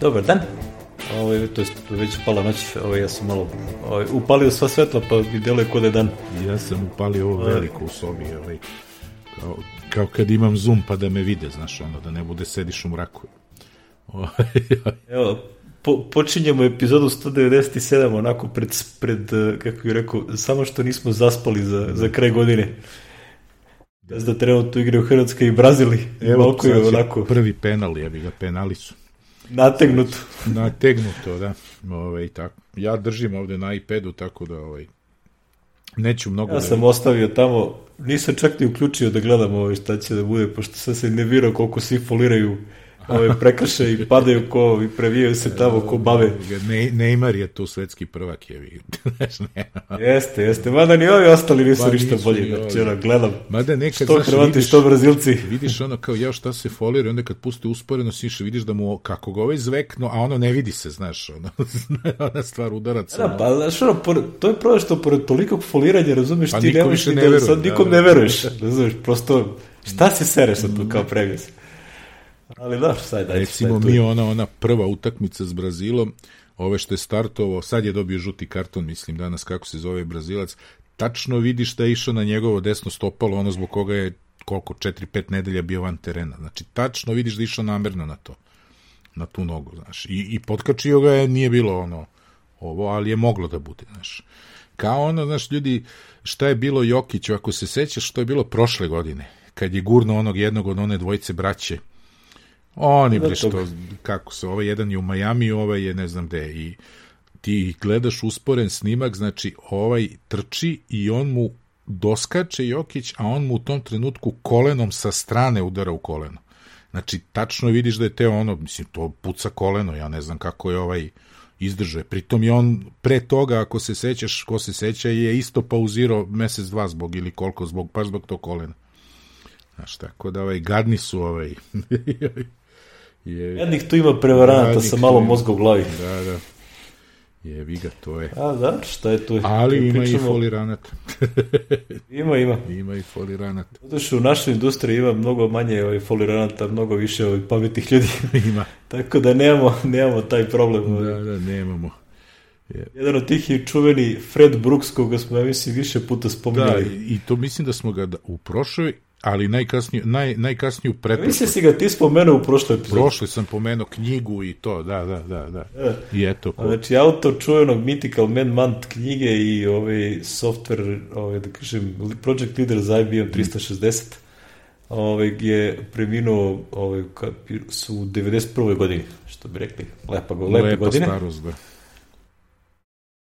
Dobar dan. Ovaj, to je već pala noć, ovaj, ja sam malo ovaj, upalio sva svetla, pa mi deluje kod je dan. Ja sam upalio ovo veliko u sobi, ovaj, kao, kao kad imam zoom pa da me vide, znaš, ono, da ne bude sediš u mraku. Evo, po, počinjemo epizodu 197, onako pred, pred, kako bih rekao, samo što nismo zaspali za, za kraj godine. Da da trenutno igraju Hrvatska i Brazili. Evo, je onako... prvi penal, ja bih ga penali su. Nategnuto. Nategnuto, da. Ove, ovaj, tako. Ja držim ovde na iPadu, tako da ovaj, neću mnogo... Ja da... sam ostavio tamo, nisam čak ni uključio da gledam ovaj šta će da bude, pošto sam se ne virao koliko svi foliraju ove prekrše i padaju ko i previjaju se tamo ko bave. Ne, Neymar je tu svetski prvak je vi. jeste, jeste. Mada ni ovi ostali nisu ba, ništa bolji. Znači, ono, gledam. Mada nekad, što Hrvati, što Brazilci. Vidiš ono kao ja šta se folira, onda kad pusti usporeno siše, vidiš da mu kako ga ovaj zvekno, a ono ne vidi se, znaš, ono, ona stvar udarac. Da, pa, znaš, ono, to je prvo što pored tolikog foliranja, razumeš, pa ti ne možeš ne veruje, sad nikom da, ne veruješ, razumeš, prosto, šta se sereš sad tu kao previs? Ali da, sad da Recimo mi ona, ona prva utakmica s Brazilom, ove što je startovao, sad je dobio žuti karton, mislim danas kako se zove Brazilac, tačno vidiš da je išao na njegovo desno stopalo, ono zbog koga je koliko, 4-5 nedelja bio van terena. Znači, tačno vidiš da je išao namerno na to, na tu nogu, znaš. I, i potkačio ga je, nije bilo ono, ovo, ali je moglo da bude, znaš. Kao ono, znaš, ljudi, šta je bilo Jokiću, ako se sećaš, što je bilo prošle godine, kad je gurno onog jednog od one dvojice braće, Oni bre što, kako se, ovaj jedan je u Majami, ovaj je ne znam gde i ti gledaš usporen snimak, znači ovaj trči i on mu doskače Jokić, a on mu u tom trenutku kolenom sa strane udara u koleno. Znači, tačno vidiš da je te ono, mislim, to puca koleno, ja ne znam kako je ovaj izdržao. Pritom je on pre toga, ako se sećaš, ko se seća, je isto pauzirao mesec, dva zbog ili koliko, zbog, pa zbog to kolena. Znaš, tako da ovaj, gadni su ovaj, Je... Jednih tu ima prevaranata sa malo mozga u glavi. Da, da. Jevi ga, to je. A, da, šta je tu? Ali ima pričamo... i foliranat. ima, ima. Ima i foliranat. Što u našoj industriji ima mnogo manje ovaj foliranata, mnogo više ovaj pametnih ljudi. ima. Tako da nemamo, nemamo taj problem. Ovaj. Da, da, nemamo. Yeah. Jedan od tih je čuveni Fred Brooks, koga smo, ja mislim, više puta spominjali. Da, i to mislim da smo ga u prošloj ali najkasniju, naj, najkasniju pretpostavku. Mislim si ga ti spomenuo u prošloj epizodi. Prošli sam pomenuo knjigu i to, da, da, da. da. E. I eto. Ko... Znači, autor čuvenog Mythical Man Month knjige i ovaj software, ovaj, da kažem, project leader za IBM 360, ovaj, je preminuo ovaj, su u 91. godini, što bi rekli, lepa, lepa, lepa godine. starost, da.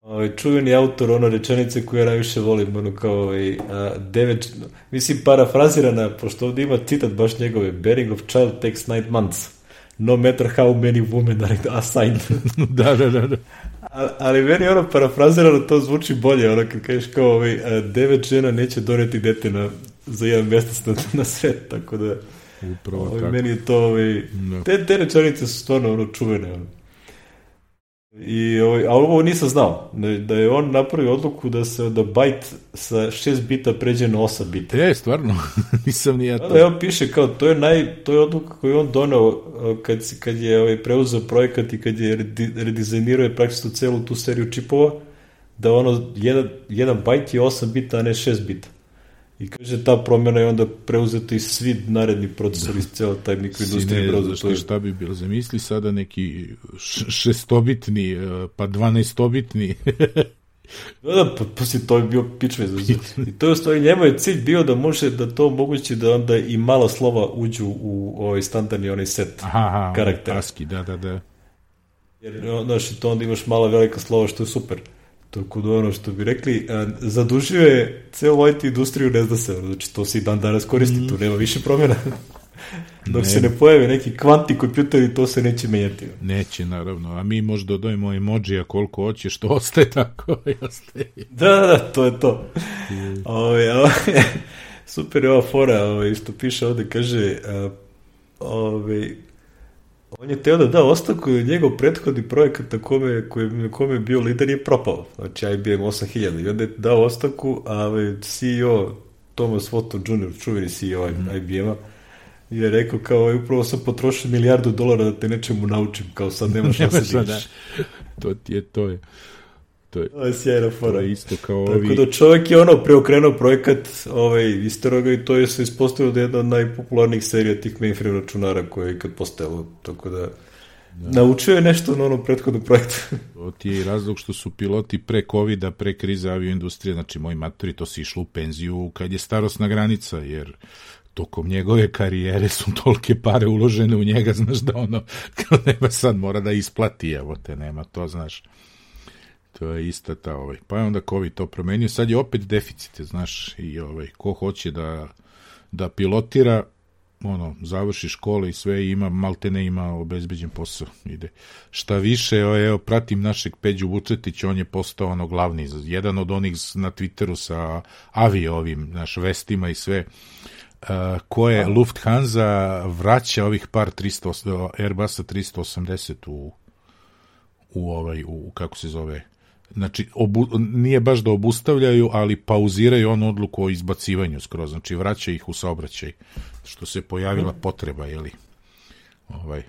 Ovaj, čuveni autor ono rečenice koje ja najviše volim, ono kao ovaj, a, devet, mislim parafrazirana, pošto ovdje ima citat baš njegove, bearing of child takes nine months, no matter how many women are assigned. da, da, da. da. A, ali meni ono parafrazirano to zvuči bolje, ono kad kažeš kao ovaj, a, devet žena neće doneti dete na, za jedan mesec na, na svet, tako da Upravo ovaj, tako. meni je to, ovaj, no. Da. te, te rečenice su stvarno ono čuvene, ono. I, ovaj, a ovo nisam znao, da, je on napravio odluku da se da byte sa 6 bita pređe na 8 bita. Je, stvarno, nisam ni ja to. Da, evo piše kao, to je, naj, to je odluka koju on doneo kad, kad je ovaj, preuzeo projekat i kad je redizajnirao praktično celu tu seriju čipova, da ono, jedan, jedan bajt je 8 bita, a ne 6 bita. I kaže, ta promjena je onda preuzeta i svi naredni procesori iz cijela taj mikroindustrija preuzeta. Šta, šta bi bilo? Zamisli sada neki šestobitni, e, pa dvanaestobitni. da, da, pa, pa si to je bio pičve. I to je u stvari, njemu je cilj bio da može da to omogući da onda i mala slova uđu u ovaj standardni onaj set aha, aha, karaktera. Aski, da, da, da. Jer, znaš, to onda imaš mala velika slova što je super. Tako da ono što bi rekli, a, zadužio je celu IT industriju, ne zna se, znači to se i dan danas koristi, mm. tu nema više promjena. Dok ne. se ne pojave neki kvanti kompjuteri, to se neće menjati. Neće, naravno. A mi možda dodajemo emojija koliko hoće, što ostaje tako ostaje. Da, da, da, to je to. ove, ove, super je ova fora, ove, što piše ovde, kaže, ove, On je teo da da ostavku i njegov prethodni projekat na kome, koji, na kome je bio lider je propao. Znači IBM 8000. I onda je dao ostavku, a CEO Thomas Watson Jr., čuveni CEO mm -hmm. IBM-a, je rekao kao, upravo sam potrošio milijardu dolara da te nečemu naučim, kao sad nema šanse da, da To ti je, to je. To je, to je sjajna fora. To je isto kao ovi... Tako da čovjek je ono preokrenuo projekat ovaj, Isteroga i to je se ispostavilo da je jedna od najpopularnijih serija tih mainframe računara koje je ikad postojalo. Tako da, da. naučio je nešto na onom prethodnom projektu. to ti je i razlog što su piloti pre COVID-a, pre krize avioindustrije, znači moji matori, to si išlo u penziju kad je starosna granica, jer tokom njegove karijere su tolke pare uložene u njega, znaš da ono, kao nema sad mora da isplati, evo te, nema to, znaš. To je ista ta, ovaj. Pa je onda COVID to promenio, sad je opet deficite, znaš, i ovaj, ko hoće da, da pilotira, ono, završi škole i sve, ima, malte ne ima obezbeđen posao, ide. Šta više, evo, pratim našeg Peđu Vučetić, on je postao ono glavni, jedan od onih na Twitteru sa avio ovim, naš, vestima i sve, uh, koje Lufthansa vraća ovih par 300, Airbusa 380 u, u ovaj, u, kako se zove, znači obu, nije baš da obustavljaju, ali pauziraju onu odluku o izbacivanju skroz, znači vraća ih u saobraćaj, što se pojavila potreba, jeli, ovaj,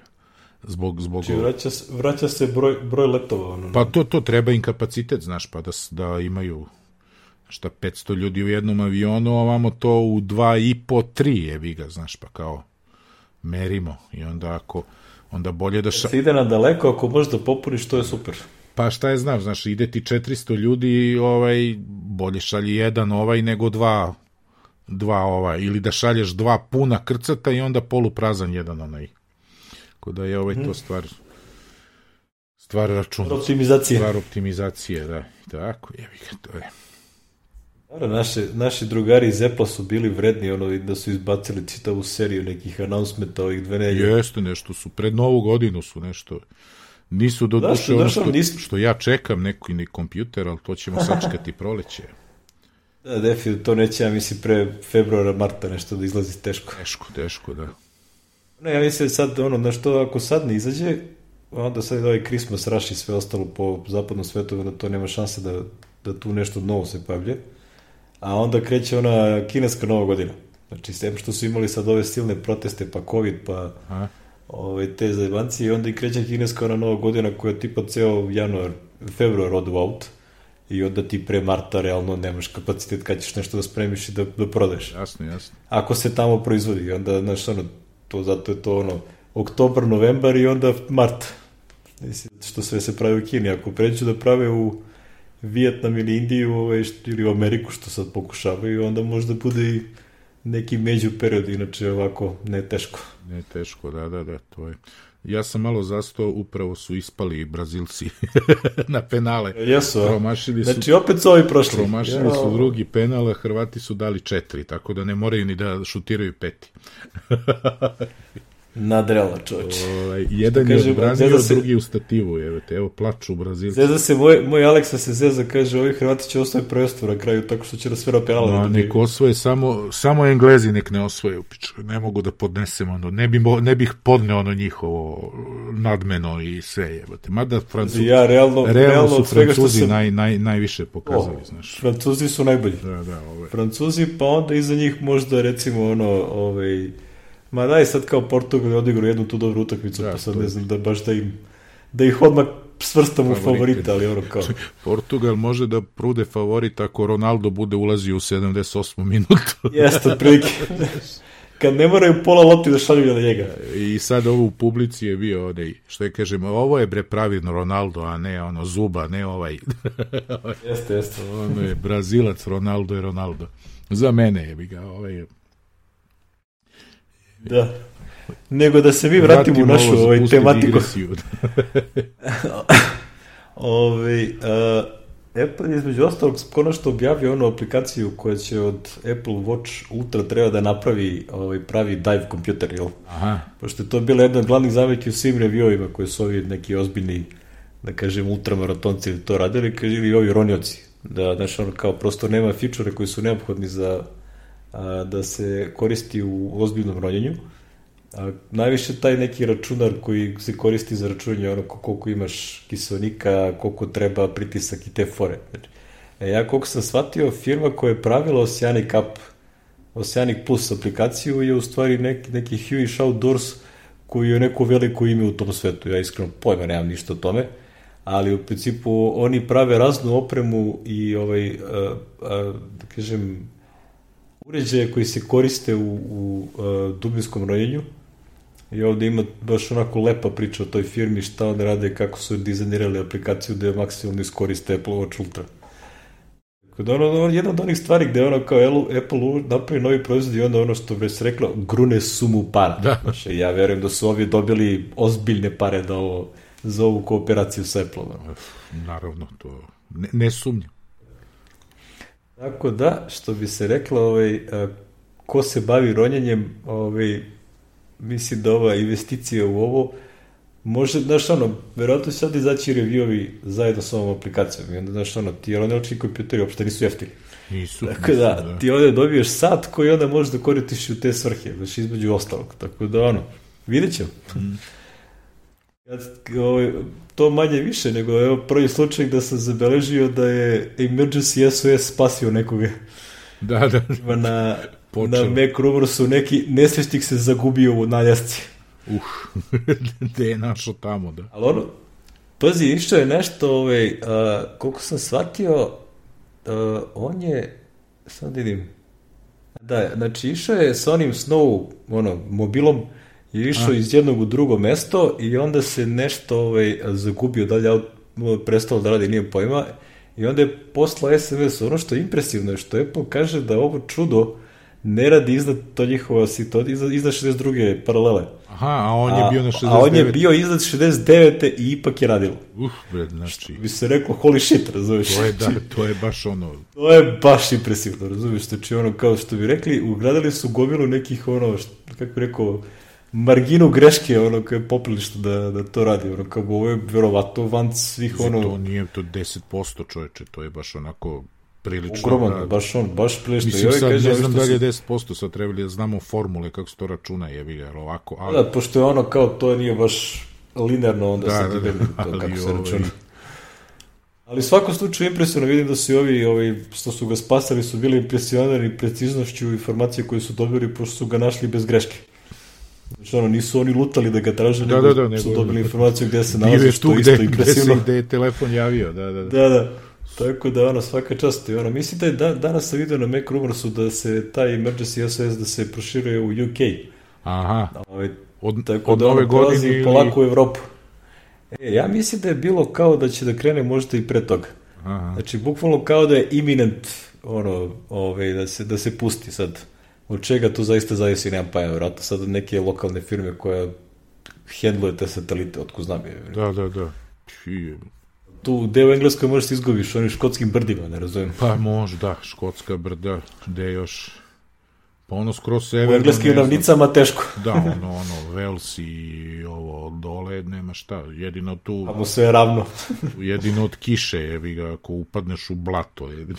zbog zbog znači, vraća, vraća se broj broj letova ono. Pa to to treba im kapacitet, znaš, pa da da imaju šta 500 ljudi u jednom avionu, a ovamo to u dva i po, tri je ga, znaš, pa kao merimo i onda ako onda bolje da ša... Se ide na daleko, ako možeš da popuniš, to je super. Pa šta je znam, znaš, ide ti 400 ljudi, ovaj, bolje šalji jedan ovaj nego dva dva ovaj, ili da šalješ dva puna krcata i onda poluprazan jedan onaj. Ko da je ovaj to mhm. stvar stvar računa. Optimizacije. Stvar optimizacije, da. Tako, jevi ga, to je. Dobro, naše, naši drugari iz Apple su bili vredni, ono, da su izbacili čitavu seriju nekih announcementa ovih dve nelje. Jeste, nešto su, pred novu godinu su nešto, nisu do duše ono što, nis... što ja čekam neki ni kompjuter, ali to ćemo sačekati proleće. Da, definitivno, to neće, ja mislim, pre februara, marta nešto da izlazi teško. Teško, teško, da. Ne, ja mislim sad, ono, na što ako sad ne izađe, onda sad ovaj Christmas rush i sve ostalo po zapadnom svetu, da to nema šanse da, da tu nešto novo se pavlje a onda kreće ona kineska nova godina. Znači, sem što su imali sad ove silne proteste, pa COVID, pa Aha. Ove, te zajebanci, i onda i kreće kineska ona nova godina koja tipa ceo januar, februar odu out, i onda ti pre marta realno nemaš kapacitet kad ćeš nešto da spremiš i da, da prodeš. Jasno, jasno. Ako se tamo proizvodi, onda, znaš, ono, to, zato je to ono, oktobar, novembar i onda mart. Što sve se pravi u Kini. Ako pređu da prave u Vijetnam ili Indiju ovaj, ili u Ameriku što sad pokušavaju, onda možda bude i neki među period, inače ovako ne teško. Ne teško, da, da, da, to je. Ja sam malo zastao, upravo su ispali Brazilci na penale. Jesu, promašili su, znači opet su ovi prošli. Promašili ja. su drugi penal, a Hrvati su dali četiri, tako da ne moraju ni da šutiraju peti. Nadrela čoveče. Ovaj, jedan je odbranio, se... drugi u stativu, evo te, evo plaču u Brazilci. Zeza se, moj, moj Aleksa se zeza, kaže, ovi Hrvati će osvoje prvenstvo na kraju, tako što će da svira penala. No, nek osvoje, samo, samo Englezi nek ne osvoje, piču, ne mogu da podnesem ono, ne, bi, ne bih podneo ono njihovo nadmeno i sve, evo te. Mada Francuzi, ja, realno, realno, realno su Francuzi sam... naj, naj, najviše pokazali, oh, znaš. Francuzi su najbolji. Da, da, ovaj. Francuzi, pa onda iza njih možda, recimo, ono, ovaj, Ma daj sad kao Portugal je odigrao jednu tu dobru utakmicu, da, pa sad ne znam da baš da im da ih odmah svrstam u favorita, ali ono kao... Portugal može da prude favorit ako Ronaldo bude ulazio u 78. minutu. Jeste, otprilike. Kad ne moraju pola lopti da šalju na njega. I sad ovo u publici je bio ovde, što je kažem, ovo je bre pravilno Ronaldo, a ne ono Zuba, ne ovaj. jeste, jeste. ono je Brazilac, Ronaldo je Ronaldo. Za mene je bi ga, ovaj Da. Nego da se mi vratimo, u našu ovaj, tematiku. Ove, uh, Apple je između ostalog konačno objavio onu aplikaciju koja će od Apple Watch Ultra treba da napravi ovaj, pravi dive kompjuter, jel? Aha. Pošto je to bila jedna od glavnih zameti u svim reviewima koje su ovi neki ozbiljni, da kažem, ultramaratonci to radili, ili ovi ronioci. Da, znaš, ono, kao prosto nema fičure koji su neophodni za da se koristi u ozbiljnom ronjenju. Najviše taj neki računar koji se koristi za računanje ono koliko imaš kiselnika, koliko treba pritisak i te fore. Znači, e, ja koliko sam shvatio, firma koja je pravila Oceanic Cup Oceanic Plus aplikaciju je u stvari neki, neki Huish Outdoors koji je neko veliko ime u tom svetu. Ja iskreno pojma nemam ništa o tome, ali u principu oni prave raznu opremu i ovaj, a, a, da kažem, uređaje koji se koriste u, u a, dubinskom rojenju. I ovde ima baš onako lepa priča o toj firmi, šta oni rade, kako su dizajnirali aplikaciju da je maksimalno iskoriste Apple Watch Ultra. Kod ono, ono, jedna od onih stvari gde ono kao Apple napravi novi proizvod i onda ono što već rekla, grune sumu para. Da. Znači, ja verujem da su ovi dobili ozbiljne pare da ovo, za ovu kooperaciju sa Apple. Naravno, to ne, ne sumnjam. Tako da, što bi se rekla, ovaj, ko se bavi ronjenjem, ovaj, mislim da ova investicija u ovo može, znaš, ono, verovatno će sad izaći reviewovi zajedno sa ovom aplikacijom i onda, znaš, ono, ti elektronički kompjuteri uopšte nisu jeftini. Nisu. Tako da, da, ti ovde dobiješ sat koji onda možeš da koristiš u te svrhe, znači između ostalog. Tako da, ono, vidjet ćemo. Mm. Ja, ovaj, to manje više, nego evo prvi slučaj da sam zabeležio da je Emergency SOS spasio nekoga. Da, da. Na, Počeo. na Mac Rumorsu neki nesvestik se zagubio u naljasci. Uh, gde je našo tamo, da. Ali ono, pazi, išao je nešto, ovaj, uh, koliko sam shvatio, uh, on je, sad vidim, da, znači išao je sa onim Snow, ono, mobilom, je išao A. iz jednog u drugo mesto i onda se nešto ovaj, zagubio, dalje prestalo da radi, nije pojma, i onda je poslao SMS, ono što je impresivno je što Apple kaže da ovo čudo ne radi iznad to njihova to iznad, iznad 62. paralele. Aha, a on je bio na 69. A on je bio iznad 69. i ipak je radilo. Uf, bre, znači... Što bi se reklo, holy shit, razumiješ? To je, da, to je baš ono... To je baš impresivno, razumiješ? Znači, ono, kao što bi rekli, ugradili su gomilu nekih, ono, kako bi rekao, marginu greške, ono, kao je poprilično da, da to radi, ono, kao ovo je verovato van svih, ono... To nije to 10% čoveče, to je baš onako prilično. Ogroman, da, baš on, baš prilično. Mislim, sad kaže, ne znam da li je 10%, sad trebali da znamo formule kako se to računa, je bi ga ovako. Ali... Da, pošto je ono kao, to nije baš linearno, onda da, sad da, da, to kako se ovaj... računa. Ali svako slučaju impresivno vidim da su i ovi, ovi što su ga spasali su bili impresionirani preciznošću informacije koje su dobili pošto su ga našli bez greške. Znači, ono, nisu oni lutali da ga traže, da, nego da, da, su nego, dobili informaciju gde se nalazi, što je isto impresivno. Gde, gde je telefon javio, da, da. Da, da. da. Tako da, ono, svaka čast. I, ono, mislim da je da, danas sam vidio na Mac Rumorsu da se taj Emergency SOS da se proširuje u UK. Aha. Ovaj, od, tako od da ove godine ili... polako u Evropu. E, ja mislim da je bilo kao da će da krene možda i pre toga. Aha. Znači, bukvalno kao da je iminent ono, ovaj, da, se, da se pusti sad. Od čega to zaista zavisi, nemam pa vjerojatno sad neke lokalne firme koja hendluje te satelite, otko znam je. Da, da, da tu deo Engleskoj možeš se izgubiš onim škotskim brdima, ne razumijem. Pa može, da, škotska brda, gde još Pa ono skroz severno... U engleskim ravnicama teško. da, ono, ono, Vels i ovo dole, nema šta, jedino tu... Tamo sve je ravno. jedino od kiše, jebi ga, ako upadneš u blato, jebi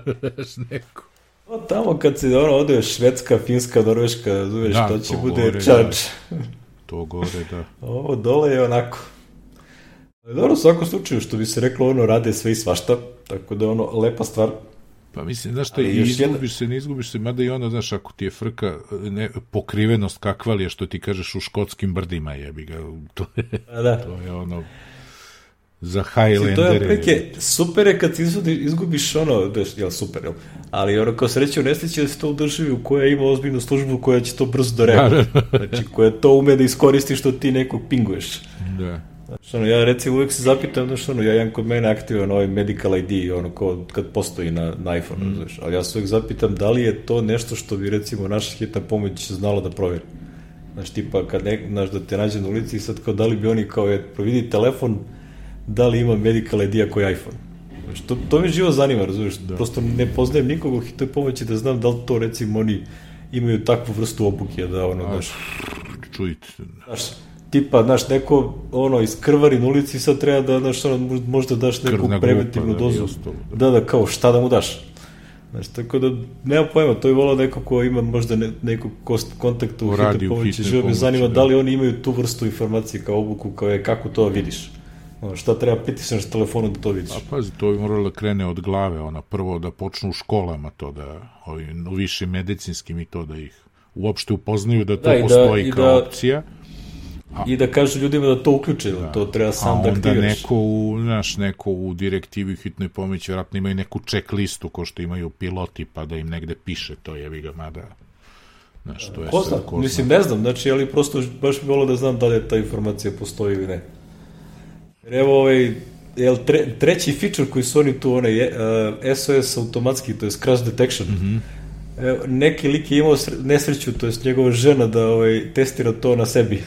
neko. O, tamo kad se ono, ode Švedska, Finska, Norveška, razumeš, da, to će to bude gore, čač. Da. To gore, da. Ovo dole je onako. Dobro, u svakom slučaju, što bi se reklo, ono, rade sve i svašta, tako da ono, lepa stvar. Pa mislim, znaš što, i izgubiš jedna... se, ne izgubiš se, mada i ono, znaš, ako ti je frka, ne, pokrivenost kakva li je, što ti kažeš u škotskim brdima, jebi ga, to je, A da. to je ono, za Highlandere. To je preke, super je kad izvodi, izgubiš ono, da je, jel, super, jel? Ali ono, kao sreće u nesreći da se to u državi u koja ima ozbiljnu službu koja će to brzo da reaguje. Da, da. znači, koja to ume da iskoristi što ti nekog pinguješ. Da. Znači, ono, ja recimo uvijek se zapitam, znaš, ono, ja imam kod mene aktivan ovaj medical ID, ono, ko, kad postoji na, na iPhone, mm. znaš, ali ja se uvijek zapitam da li je to nešto što bi, recimo, naša hitna pomoć znala da proveri. Znači, tipa, kad ne, znaš, da te nađe na ulici i sad kao, da li bi oni, kao, je, providi telefon, da li ima medical ID ako je iPhone. Znači, to, to me živo zanima, razumiješ, da. prosto ne poznajem nikog u hitnoj pomoći da znam da li to, recimo, oni imaju takvu vrstu obuke, da, ono, znaš... Čujte. Znaš, tipa, znaš, neko, ono, iz na ulici sad treba da, znaš, ono, možda daš neku Krvna preventivnu grupa, dozu. Ostalo, da. da, da, kao, šta da mu daš? Znaš, tako da, nema pojma, to je volao neko ko ima možda ne, nekog kontakta u hitnoj pomoći, živo me zanima da. da li oni imaju tu vrstu informacije kao obuku, kao je kako to vidiš. Ono, šta treba pritisneš telefonu da to vidiš? A pazi, to bi moralo da krene od glave, ona prvo da počnu u školama to da, ovi, u višim medicinskim i to da ih uopšte upoznaju da to da, postoji da, kao da, opcija. A, I da kažu ljudima da to uključe, da, to treba sam da aktiviraš. A onda neko u, znaš, neko u direktivi hitnoj pomoći, vratno imaju neku check listu ko što imaju piloti, pa da im negde piše to, jevi ga, mada Znaš, to je ko zna? Ko Mislim, ne znam, znači, ali prosto baš bi volio da znam da li ta informacija postoji ili ne. Jer evo ovaj, jel, tre, treći feature koji su oni tu, onaj uh, SOS automatski, to je crash detection, mm -hmm. Evo, neki lik je imao nesreću, to je njegova žena da ovaj, testira to na sebi.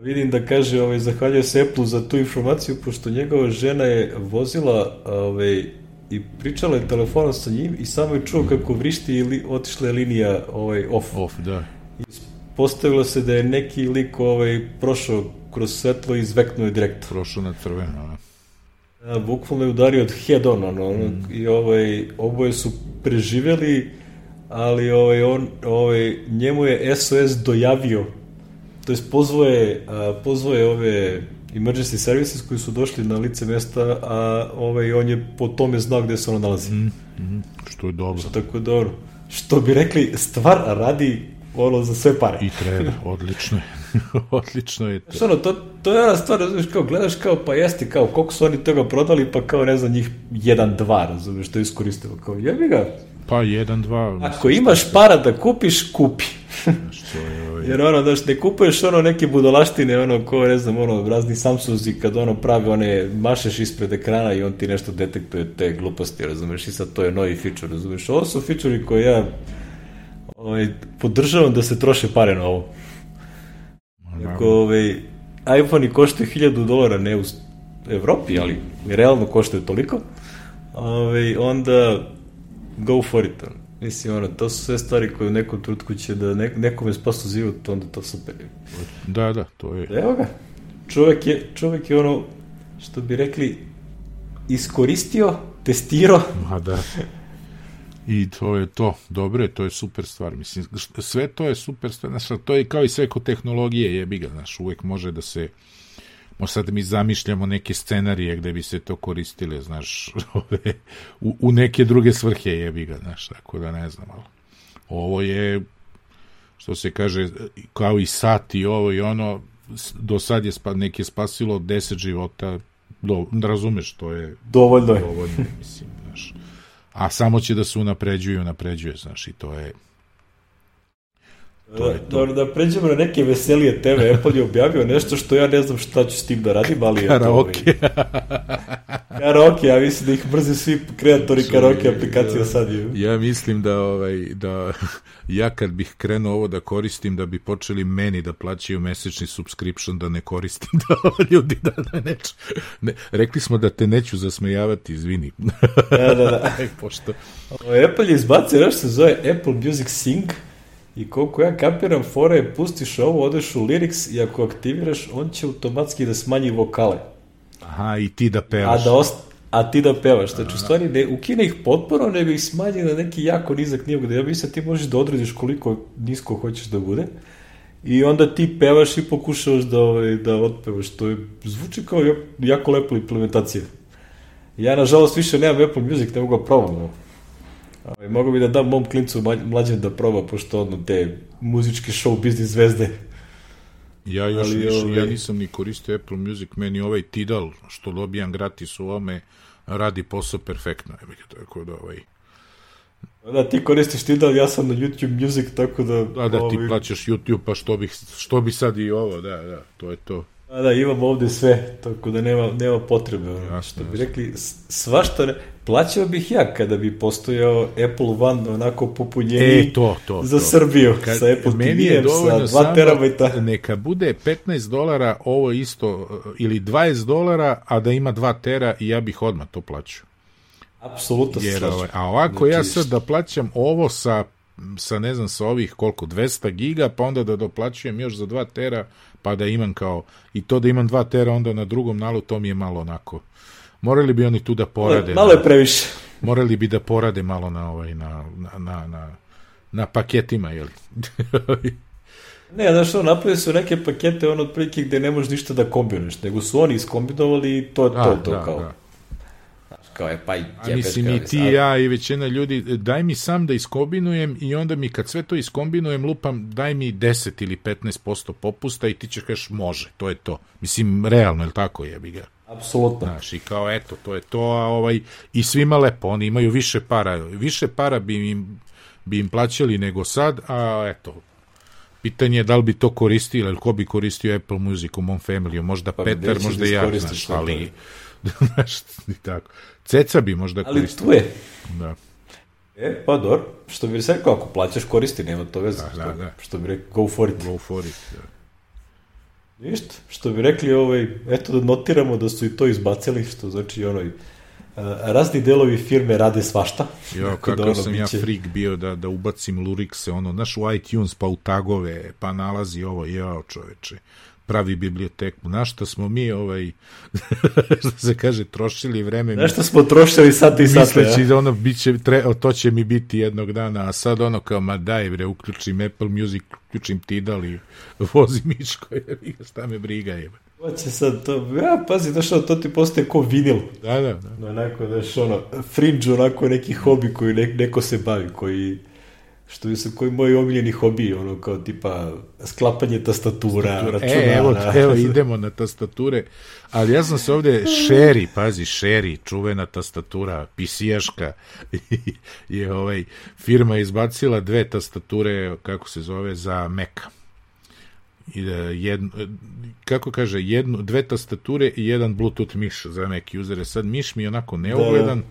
Vidim da kaže, ovaj, zahvaljuje se Apple za tu informaciju, pošto njegova žena je vozila ovaj, i pričala je telefonom sa njim i samo je čuo kako vrišti i otišla je linija ovaj, off. Off, da. I postavilo se da je neki lik ovaj, prošao kroz svetlo i zveknuo je direkt. Prošao na crveno, da. A, bukvalno je udario od head on, ono, mm. i ovaj, oboje su preživeli, ali ovaj, on, ovaj, njemu je SOS dojavio, to jest pozvao je, pozvao je ove emergency services koji su došli na lice mesta, a ovaj, on je po tome znao gde se ono nalazi. Mm, mm, što je dobro. Što tako je dobro. Što bi rekli, stvar radi ono za sve pare. I treba, odlično je. odlično je to. Ono, to, to je ona stvar, razumiješ, kao gledaš kao, pa jeste, kao, koliko su oni toga prodali, pa kao, ne znam, njih jedan, dva, razumiješ, to iskoristilo, kao, jebi ga. Pa jedan, dva. Ako imaš para da kupiš, kupi. Što je ovaj... Jer ono, daš, ne kupuješ ono neke budolaštine, ono, ko, ne znam, ono, razni Samsungi, kad ono pravi, one, mašeš ispred ekrana i on ti nešto detektuje te gluposti, razumeš, i sad to je novi feature, razumeš. Ovo su feature koje ja ovaj, podržavam da se troše pare na ovo. Ako, ovaj, iPhone-i koštaju 1000 dolara, ne u Evropi, ali realno koštaju toliko, ovaj, onda go for it. Mislim, ono, to su sve stvari koje u nekom trutku će da ne, nekome spasu život, onda to super. Da, da, to je. Evo ga. Čovek je, čovek je ono, što bi rekli, iskoristio, testirao. Ma da. I to je to, dobro je, to je super stvar. Mislim, sve to je super stvar, znaš, to je kao i sve kod tehnologije, jebi ga, znaš, uvek može da se Možda sad mi zamišljamo neke scenarije gde bi se to koristile, znaš, ove, u, u neke druge svrhe jebi ga, znaš, tako da ne znam, ali ovo je, što se kaže, kao i sat i ovo i ono, do sad je spa, neke spasilo 10 života, do, razumeš, to je dovoljno je. Dovoljno je, mislim, znaš. A samo će da se unapređuju i unapređuje, znaš, i to je To je to. Dobro, da pređemo na neke veselije teme. Apple je objavio nešto što ja ne znam šta ću s tim da radim, ali... Karaoke. karaoke, ja mislim da ih brze svi kreatori karaoke aplikacija da, sad je. Ja mislim da, ovaj, da ja kad bih krenuo ovo da koristim, da bi počeli meni da plaćaju mesečni subscription da ne koristim da ljudi da, da neću. Ne, rekli smo da te neću zasmejavati, izvini. da, da, da. Pošto... Apple je izbacio nešto se zove Apple Music Sync, I koliko ja kapiram, fora je pustiš ovo, odeš u lyrics i ako aktiviraš, on će automatski da smanji vokale. Aha, i ti da pevaš. A, da ost a ti da pevaš. Znači, u stvari, ne ukine ih potpuno, nego ih smanji na neki jako nizak nivo, gde ja mislim ti možeš da odrediš koliko nisko hoćeš da bude. I onda ti pevaš i pokušavaš da, ovaj, da otpevaš. To je, zvuči kao jako lepa implementacija. Ja, nažalost, više nemam Apple Music, ne mogu da probam. Ovaj, mogu bi da dam mom klincu mlađem da proba, pošto ono te muzičke show biznis zvezde. Ja još Ali, niš, ovaj... ja nisam ni koristio Apple Music, meni ovaj Tidal, što dobijam gratis u ome, radi posao perfektno. Tako da ovaj... Da, ti koristiš Tidal, ja sam na YouTube Music, tako da... Da, da, ovaj... ti plaćaš YouTube, pa što bi, što bi sad i ovo, da, da, to je to. Da, da, imam ovde sve, tako da nema, nema potrebe. Jasno, što bi rekli, svašta, plaćao bih ja kada bi postojao Apple One onako popunjeni e, to, to, za to. Srbiju, Kad, sa Apple TV-em, sa 2 terabajta. Neka bude 15 dolara ovo isto, ili 20 dolara, a da ima 2 tera i ja bih odmah to plaćao. Apsolutno Jer, ovaj, A ovako znači, ja sad da plaćam ovo sa sa ne znam sa ovih koliko 200 giga pa onda da doplaćujem još za 2 tera pa da imam kao i to da imam 2 tera onda na drugom nalu to mi je malo onako morali bi oni tu da porade malo je previše morali bi da porade malo na ovaj na na na, na, na paketima jel Ne, znaš što, napravili su neke pakete ono otprilike gde ne možeš ništa da kombinuješ, nego su oni iskombinovali i to, to, A, to da, kao. da. Kao je, pa i A mislim i ti ja i većina ljudi, daj mi sam da iskombinujem i onda mi kad sve to iskombinujem lupam, daj mi 10 ili 15% popusta i ti ćeš kažeš može, to je to. Mislim, realno, je li tako jebi ga? Apsolutno. Znaš, i kao eto, to je to, a ovaj, i svima lepo, oni imaju više para, više para bi im, bi im plaćali nego sad, a eto, pitanje je da li bi to koristio, ili ko bi koristio Apple Music u mom family, možda Pa Petar, možda da ja, znaš, ali, znaš, i tako. Ceca bi možda Ali koristio. tu je. Da. E, pa dobro, što bi rekao, ako plaćaš koristi, nema to veze. Da, da, da. što bi rekao, go for it. Go for it. Da. Ništa, što bi rekli, ovaj, eto da notiramo da su i to izbacili, što znači ono, razni delovi firme rade svašta. Jo, kako da ono sam ja biće- freak bio da, da ubacim lurikse, ono, znaš, u iTunes, pa u tagove, pa nalazi ovo, jao čoveče, pravi biblioteku. Na šta smo mi, ovaj, što se kaže, trošili vreme. Nešto smo trošili sate i sate, Misleći ja? da ono biće, tre, to će mi biti jednog dana, a sad ono kao, ma daj bre, uključim Apple Music, uključim Tidal i vozi Miško, ga, šta me briga je. Hoće sad to, ja, pazi, znaš, ono, to ti postaje ko vinil. Da, da, da. Onako, znaš, ono, fringe, onako neki hobi koji ne, neko se bavi, koji, što se, koji moji omiljeni hobi, ono, kao tipa sklapanje tastatura, računara. E, evo, evo, idemo na tastature, ali ja sam se ovde, Sherry, pazi, Sherry, čuvena tastatura, PC-jaška, je ovaj, firma izbacila dve tastature, kako se zove, za Maca. I da jedno, kako kaže, jednu, dve tastature i jedan Bluetooth miš za Mac usere. Sad miš mi je onako neugledan,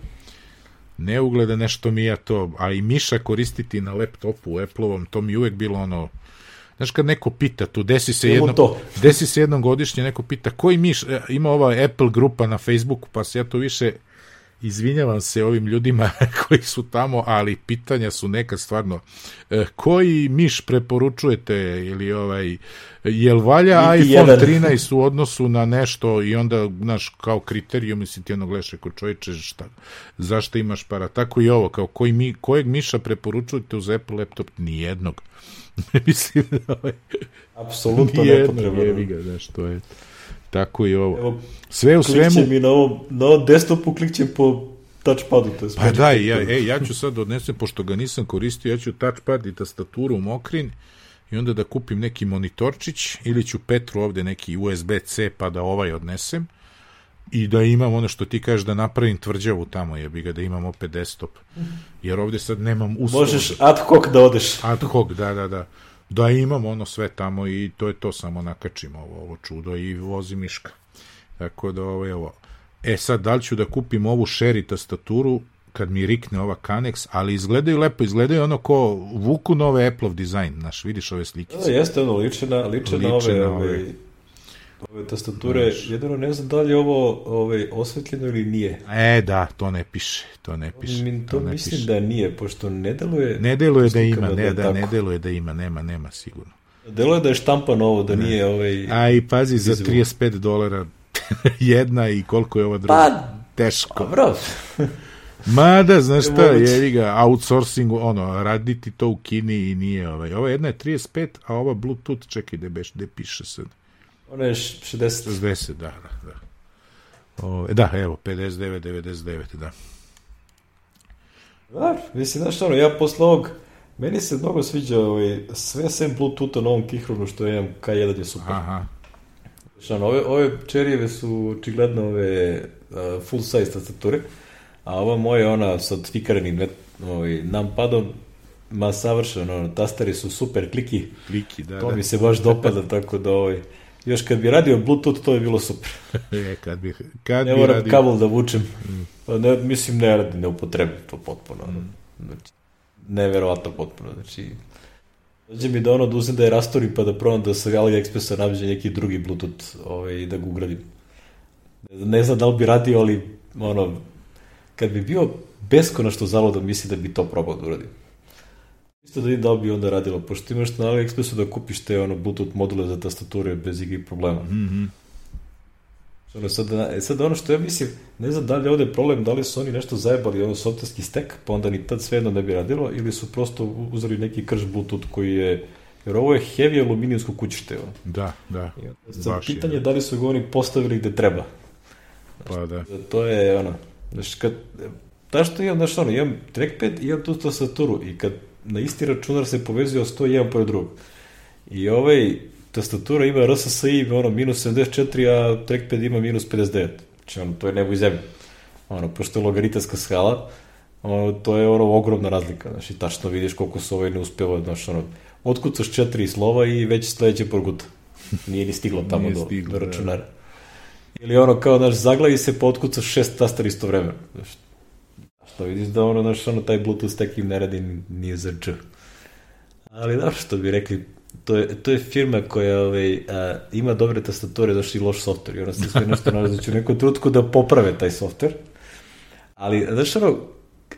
neugledan nešto mi ja to, a i miša koristiti na laptopu u Apple-ovom, to mi je uvek bilo ono, Znaš kad neko pita tu, desi se jedno, to. desi se jednom godišnje, neko pita koji miš, e, ima ova Apple grupa na Facebooku, pa se ja to više izvinjavam se ovim ljudima koji su tamo, ali pitanja su neka stvarno. E, koji miš preporučujete ili ovaj jel valja Niti iPhone jedan. 13 u odnosu na nešto i onda znaš kao kriterijum mislim ti ono gledaš ako čovječe šta zašto imaš para tako i ovo kao koji mi kojeg miša preporučujete uz Apple laptop nijednog mislim da ovaj, Apsolutno nepotrebno. jebi ga znaš to je tako i ovo Evo, sve u svemu mi na ovom, na ovom desktopu, klikćem po touchpadu. To je Pa da, ja, ej, ja ću sad odnesem, pošto ga nisam koristio, ja ću touchpad i tastaturu mokrin i onda da kupim neki monitorčić ili ću Petru ovde neki USB-C pa da ovaj odnesem i da imam ono što ti kažeš da napravim tvrđavu tamo jebi ga da imam opet desktop jer ovde sad nemam uslova Možeš ad hoc da odeš. ad hoc da da da da imam ono sve tamo i to je to samo nakačim ovo, ovo čudo i vozi miška. Tako da ovo je ovo. E sad da li ću da kupim ovu Sherry tastaturu kad mi rikne ova Canex, ali izgledaju lepo, izgledaju ono ko vuku nove Apple-ov dizajn, znaš, vidiš ove slikice. Da, jeste ono, liče na, liče na Liče ove, na ove, ove. tastature. Jedino ne znam da li je ovo ove, osvetljeno ili nije. E, da, to ne piše, to ne piše. Mi, to ne mislim piše. da nije, pošto ne deluje... Ne deluje da ima, ne, da, tako. ne deluje da ima, nema, nema sigurno. Deluje da je štampano ovo, da nije ovaj... A i pazi, za Izvuk. 35 dolara jedna i koliko je ova druga? Pa, Teško. dobro. Mada, znaš šta, jevi ga, outsourcing, ono, raditi to u Kini i nije, ovaj. Ova jedna je 35, a ova Bluetooth, čekaj, da beš, da piše sad. Ono je š- 60. 60, da, da, da. O, da, evo, 59, 99, da. Da, mislim, znaš ono, ja posle ovog, meni se mnogo sviđa ovaj, sve sem Bluetootha na ovom Kihronu što imam, K1 je super. Aha, Znaš, ono, ove, ove čerijeve su očigledno ove uh, full size tastature, a ova moja ona sa tvikarenim net, ovaj, numpadom, ma savršeno, ono, tastari su super kliki, kliki, da, to da. mi se baš dopada, tako da ovaj, još kad bi radio Bluetooth, to je bilo super. E, kad bi, kad Ne bi moram radio... kabel da vučem. Pa ne, mislim, ne radi, ne upotrebim to potpuno. Mm. Znači, neverovatno potpuno. Znači, dođe mi da ono da uzem da je rastorim pa da probam da sa AliExpressa nađe neki drugi Bluetooth ovaj, i da ga ugradim. Ne znam, da li bi radio, ali ono, kad bi bio beskonačno zalodan, mislim da bi to probao da uradim. Isto da vidim da bi onda radilo, pošto imaš na AliExpressu da kupiš te ono, Bluetooth module za tastature bez ikakvih problema. Mhm. Ono, sad, e, sad ono što ja mislim, ne znam da li je ovde problem, da li su oni nešto zajebali ono softverski stek, pa onda ni tad svejedno ne bi radilo, ili su prosto uzeli neki krš Bluetooth koji je Jer ovo je heavy aluminijsko kućište. Evo. Da, da. Sad pitanje je da li su ga oni postavili gde treba. Pa da. To je ono, znaš, kad, ta što imam, znaš, ono, imam trackpad i imam tu tastaturu i kad na isti računar se povezuje 101 pored drugog. I ovaj tastatura ima RSSI ono minus 74, a trackpad ima minus 59. Znači, ono, to je nebo i zemlja. Ono, pošto je logaritarska skala, ono, to je ono ogromna razlika, znači, tačno vidiš koliko se ovaj ne uspeva, znači, ono, otkucaš četiri slova i već sledeće porguta. Nije ni stiglo tamo Nije do, stiglo, do da. računara. Da. Ili ono, kao, znaš, zaglavi se, pa otkucaš šest tastara isto vreme. Znaš, što vidiš da ono, znaš, ono, taj Bluetooth tek im ne radi nije za dž. Ali, znaš, što bi rekli, to je, to je firma koja ovaj, a, ima dobre tastature, znaš, i loš software. I ona se sve nešto nalazi će u neku trutku da poprave taj software. Ali, znaš, ono,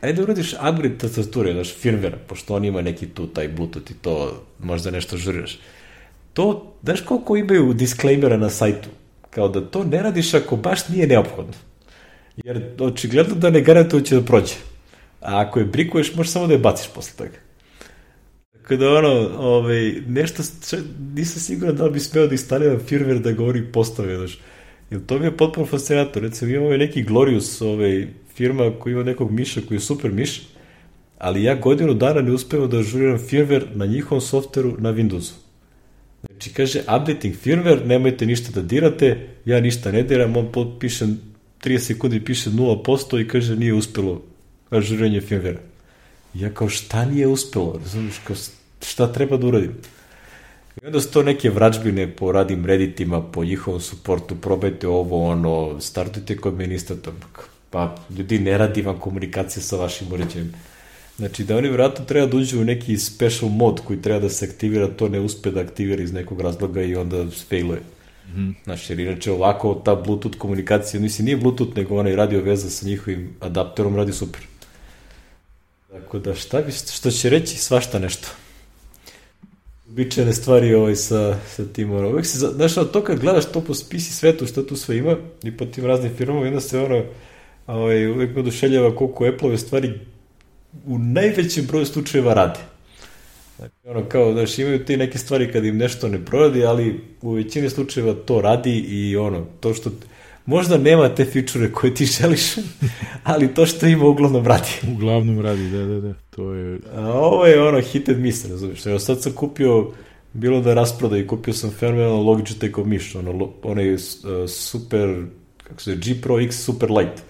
ajde uradiš upgrade tastature, znaš, firmware, pošto on ima neki tu, taj Bluetooth i to, možda nešto žuriraš. To, znaš koliko imaju disclaimera na sajtu? Kao da to ne radiš ako baš nije neophodno. Jer očigledno da ne garantuje će da prođe. A ako je brikuješ, možeš samo da je baciš posle toga. Tako da ono, ovaj, nešto, nisam siguran da li bi smeo da instaliram firmware da govori postave, znaš. Jer to mi je potpuno fascinantno. Recimo, imamo ovaj neki Glorious ovaj, firma koja ima nekog miša koji je super miš, ali ja godinu dana ne uspevam da ažuriram firmware na njihovom softveru na Windowsu. Znači, kaže, updating firmware, nemojte ništa da dirate, ja ništa ne diram, on piše 30 sekundi piše 0% i kaže nije uspelo ažuriranje firmware. Ja kao šta nije uspelo, razumiješ, kao šta treba da uradim? I onda su to neke vrađbine po radim redditima, po njihovom suportu, probajte ovo, ono, startujte kod administrator. Pa, ljudi, ne radi vam komunikacija sa vašim uređajem. Znači, da oni vjerojatno treba da uđu u neki special mod koji treba da se aktivira, to ne uspe da aktivira iz nekog razloga i onda failuje. Mm. Znači, jer inače ovako ta Bluetooth komunikacija, mislim, nije Bluetooth, nego onaj radio veza sa njihovim adapterom radi super. Tako da, šta, bi, što će reći, svašta nešto. Ubičajne stvari ovaj sa, sa tim, ono, uvek se, znaš, to kad gledaš to po spisi svetu, što tu sve ima, i po tim raznim firmama, onda se ono, ovaj, uvek me odušeljava koliko Apple-ove stvari u najvećem broju slučajeva rade. Znači, ono, kao, znaš, imaju ti neke stvari kad im nešto ne proradi, ali u većini slučajeva to radi i ono, to što možda nema te fičure koje ti želiš, ali to što ima uglavnom radi. Uglavnom radi, da, da, da, to je... A ovo je ono hit and miss, razumiješ, evo sad sam kupio, bilo da rasproda i kupio sam fenomenalno Logitech miš, ono, onaj uh, super, kako se G Pro X Super Light.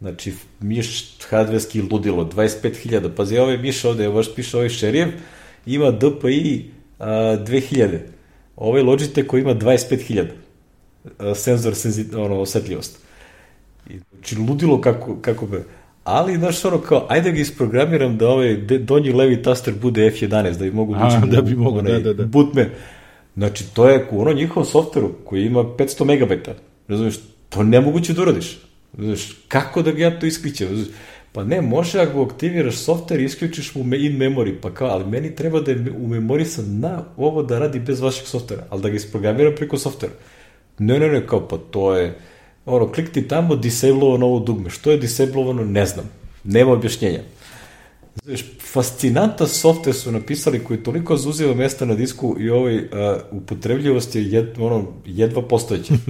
Znači, miš hardverski ludilo, 25.000, pazi, ovaj miš ovde, baš piše ovaj šerijev, ima DPI a, 2000. Ovaj Logitech koji ima 25.000 senzor senzit, ono, osetljivost. I, znači, ludilo kako, kako be. Ali, znaš, ono kao, ajde ga isprogramiram da ovaj donji levi taster bude F11, da bi mogu da da bi mogu, da, da, da. Bootme. Znači, to je u ono njihovom softveru koji ima 500 megabajta. Razumiješ, to nemoguće da uradiš. Znaš, kako da ga ja to isklićem? Znaš, Pa ne, može ako aktiviraš softver i isključiš mu in memory, pa kao, ali meni treba da je u memorisan na ovo da radi bez vašeg softvera, ali da ga isprogramiram preko softvera. Ne, ne, ne, kao, pa to je, ono, klikti tamo, disablovano ovo dugme. Što je disablovano, ne znam. Nema objašnjenja. Znaš, fascinantan softver su napisali koji toliko zuzeva mesta na disku i ovaj uh, upotrebljivost je jed, ono, jedva postojeća.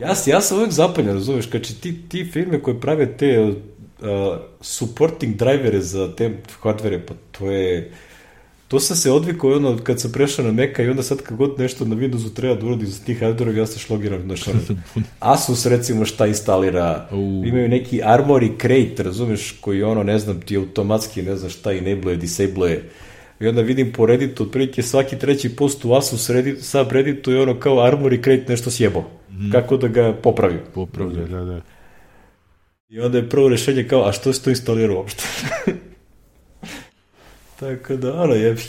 Ja, ja sam uvek zapaljen, razumeš, će ti, ti firme koje prave te uh, supporting drivere za te hardvere, pa to je... To sam se odvikao ono kad sam prešao na Maca i onda sad kad god nešto na Windowsu treba da uradi za tih hardware, ja se šlogiram na što. Asus recimo šta instalira, uh. imaju neki Armory Crate, razumeš, koji ono, ne znam, ti automatski, ne znam šta enable, disable I onda vidim po Redditu, otprilike svaki treći post u Asus Reddit, sub Redditu je ono kao Armory Crate nešto sjebo mm. kako da ga popravi. Popravlja, da, da. I onda je prvo rešenje kao, a što se to instalira uopšte? Tako da, ono, jebi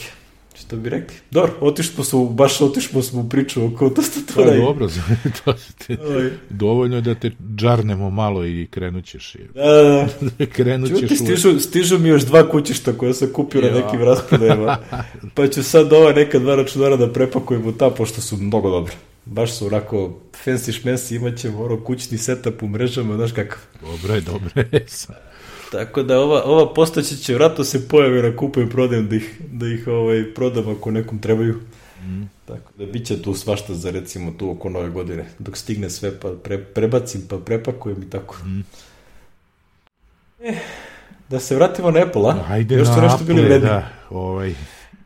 što bi rekli. Dobro, otišli smo, baš otišli smo u priču oko tastatura. Pa dobro, to te, dovoljno je da te džarnemo malo i krenućeš. Da, da, da. krenućeš. Čuti, stižu, stižu mi još dva kućišta koje sam kupio ja. na nekim raspodajima. pa ću sad ova neka dva računara da prepakujem u ta, pošto su mnogo dobre baš su onako fancy šmensi, imat ćemo ono kućni setup u mrežama, znaš kakav. Dobre, dobre. Tako da ova, ova postaće će vratno se pojavi na kupujem prodajem da ih, da ih ovaj, prodam ako nekom trebaju. Mm. Tako da bit će tu svašta za recimo tu oko nove godine. Dok stigne sve pa pre, prebacim pa prepakujem i tako. Mm. E, da se vratimo na Apple, a? Ajde Još na nešto Apple, bili da. Ovaj,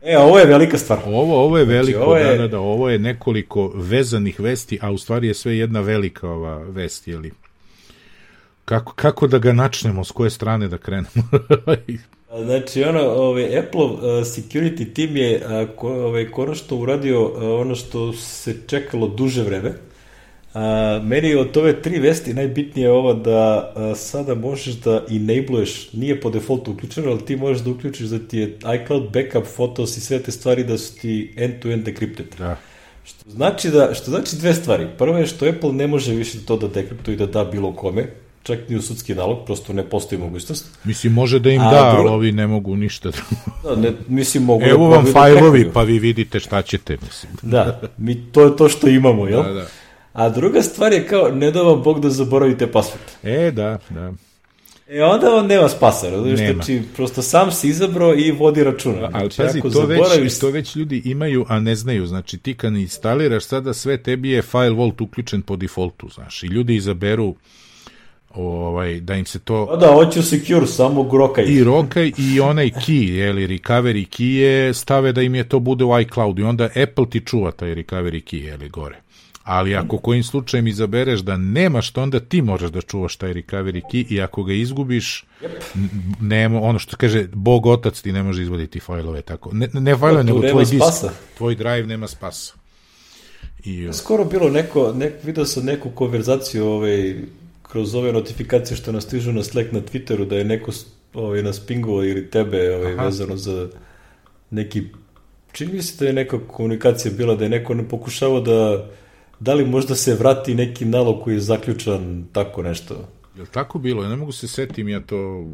E, ovo je velika stvar. Ovo, ovo je znači, veliko, znači, ovo je... da, da, da, ovo je nekoliko vezanih vesti, a u stvari je sve jedna velika ova vest, jeli? Kako, kako da ga načnemo, s koje strane da krenemo? znači, ono, ovaj, Apple uh, security team je uh, ko, ovaj, konačno uradio uh, ono što se čekalo duže vreme, A, meni od ove tri vesti najbitnije je ovo da a, sada možeš da enabluješ, nije po defaultu uključeno, ali ti možeš da uključiš da ti je iCloud backup, fotos i sve te stvari da su ti end-to-end -end decrypted. Da. Što znači, da, što znači dve stvari. Prvo je što Apple ne može više to da dekriptuje i da da bilo kome, čak ni u sudski nalog, prosto ne postoji mogućnost. Mislim, može da im A, da, drugo... ali ovi ne mogu ništa. da, ne, mislim, mogu Evo da vam fajlovi, pa vi vidite šta ćete, mislim. da, mi, to je to što imamo, jel? Da, da. A druga stvar je kao, ne da vam Bog da zaboravite password. E, da, da. E, onda on nema spasa, razumiješ, znači, prosto sam si izabrao i vodi računa. Znači, Ali pazi, to, zaboraviš... već, to već ljudi imaju, a ne znaju, znači ti kad instaliraš sada sve, tebi je firewall uključen po defaultu, znaš, i ljudi izaberu ovaj, da im se to... Pa da, hoću secure, samo grokaj. I rokaj i onaj key, jeli, recovery key je, stave da im je to bude u iCloud i onda Apple ti čuva taj recovery key, jeli, gore ali ako kojim slučajem izabereš da nemaš to, onda ti možeš da čuvaš taj recovery key i ako ga izgubiš, yep. nema, ono što kaže, Bog otac ti ne može izvoditi fajlove tako. Ne, ne fajlove, nego tvoj disk, spasa. tvoj drive nema spasa. I, Skoro bilo neko, nek, vidio sam neku konverzaciju ovaj, kroz ove notifikacije što nas stižu na Slack na Twitteru, da je neko ovaj, nas pingovao ili tebe ovaj, vezano za neki čini mi se da je neka komunikacija bila da je neko ne pokušavao da da li možda se vrati neki nalog koji je zaključan, tako nešto. Je li tako bilo? Ja ne mogu se setim, ja to...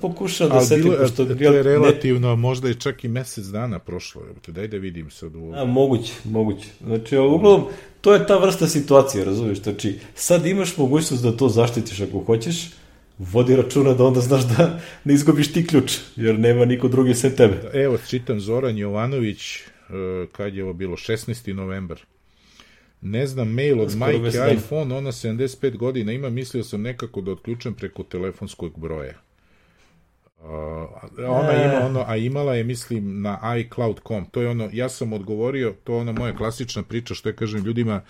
Pokušam da setim, bilo, pošto... To je relativno, ne... možda je čak i mesec dana prošlo. Daj da vidim sad u... A, moguće, moguće. Znači, uglavnom, to je ta vrsta situacije, razumiješ? Znači, sad imaš mogućnost da to zaštitiš ako hoćeš, vodi računa da onda znaš da ne izgubiš ti ključ, jer nema niko drugi sem tebe. Evo, čitam Zoran Jovanović, eh, kad je ovo bilo, 16. novembar ne znam, mail od Skoro majke iPhone, ona 75 godina ima, mislio sam nekako da otključem preko telefonskog broja. Uh, ona e. ima ono, a imala je, mislim, na iCloud.com. To je ono, ja sam odgovorio, to je ona moja klasična priča, što ja kažem ljudima,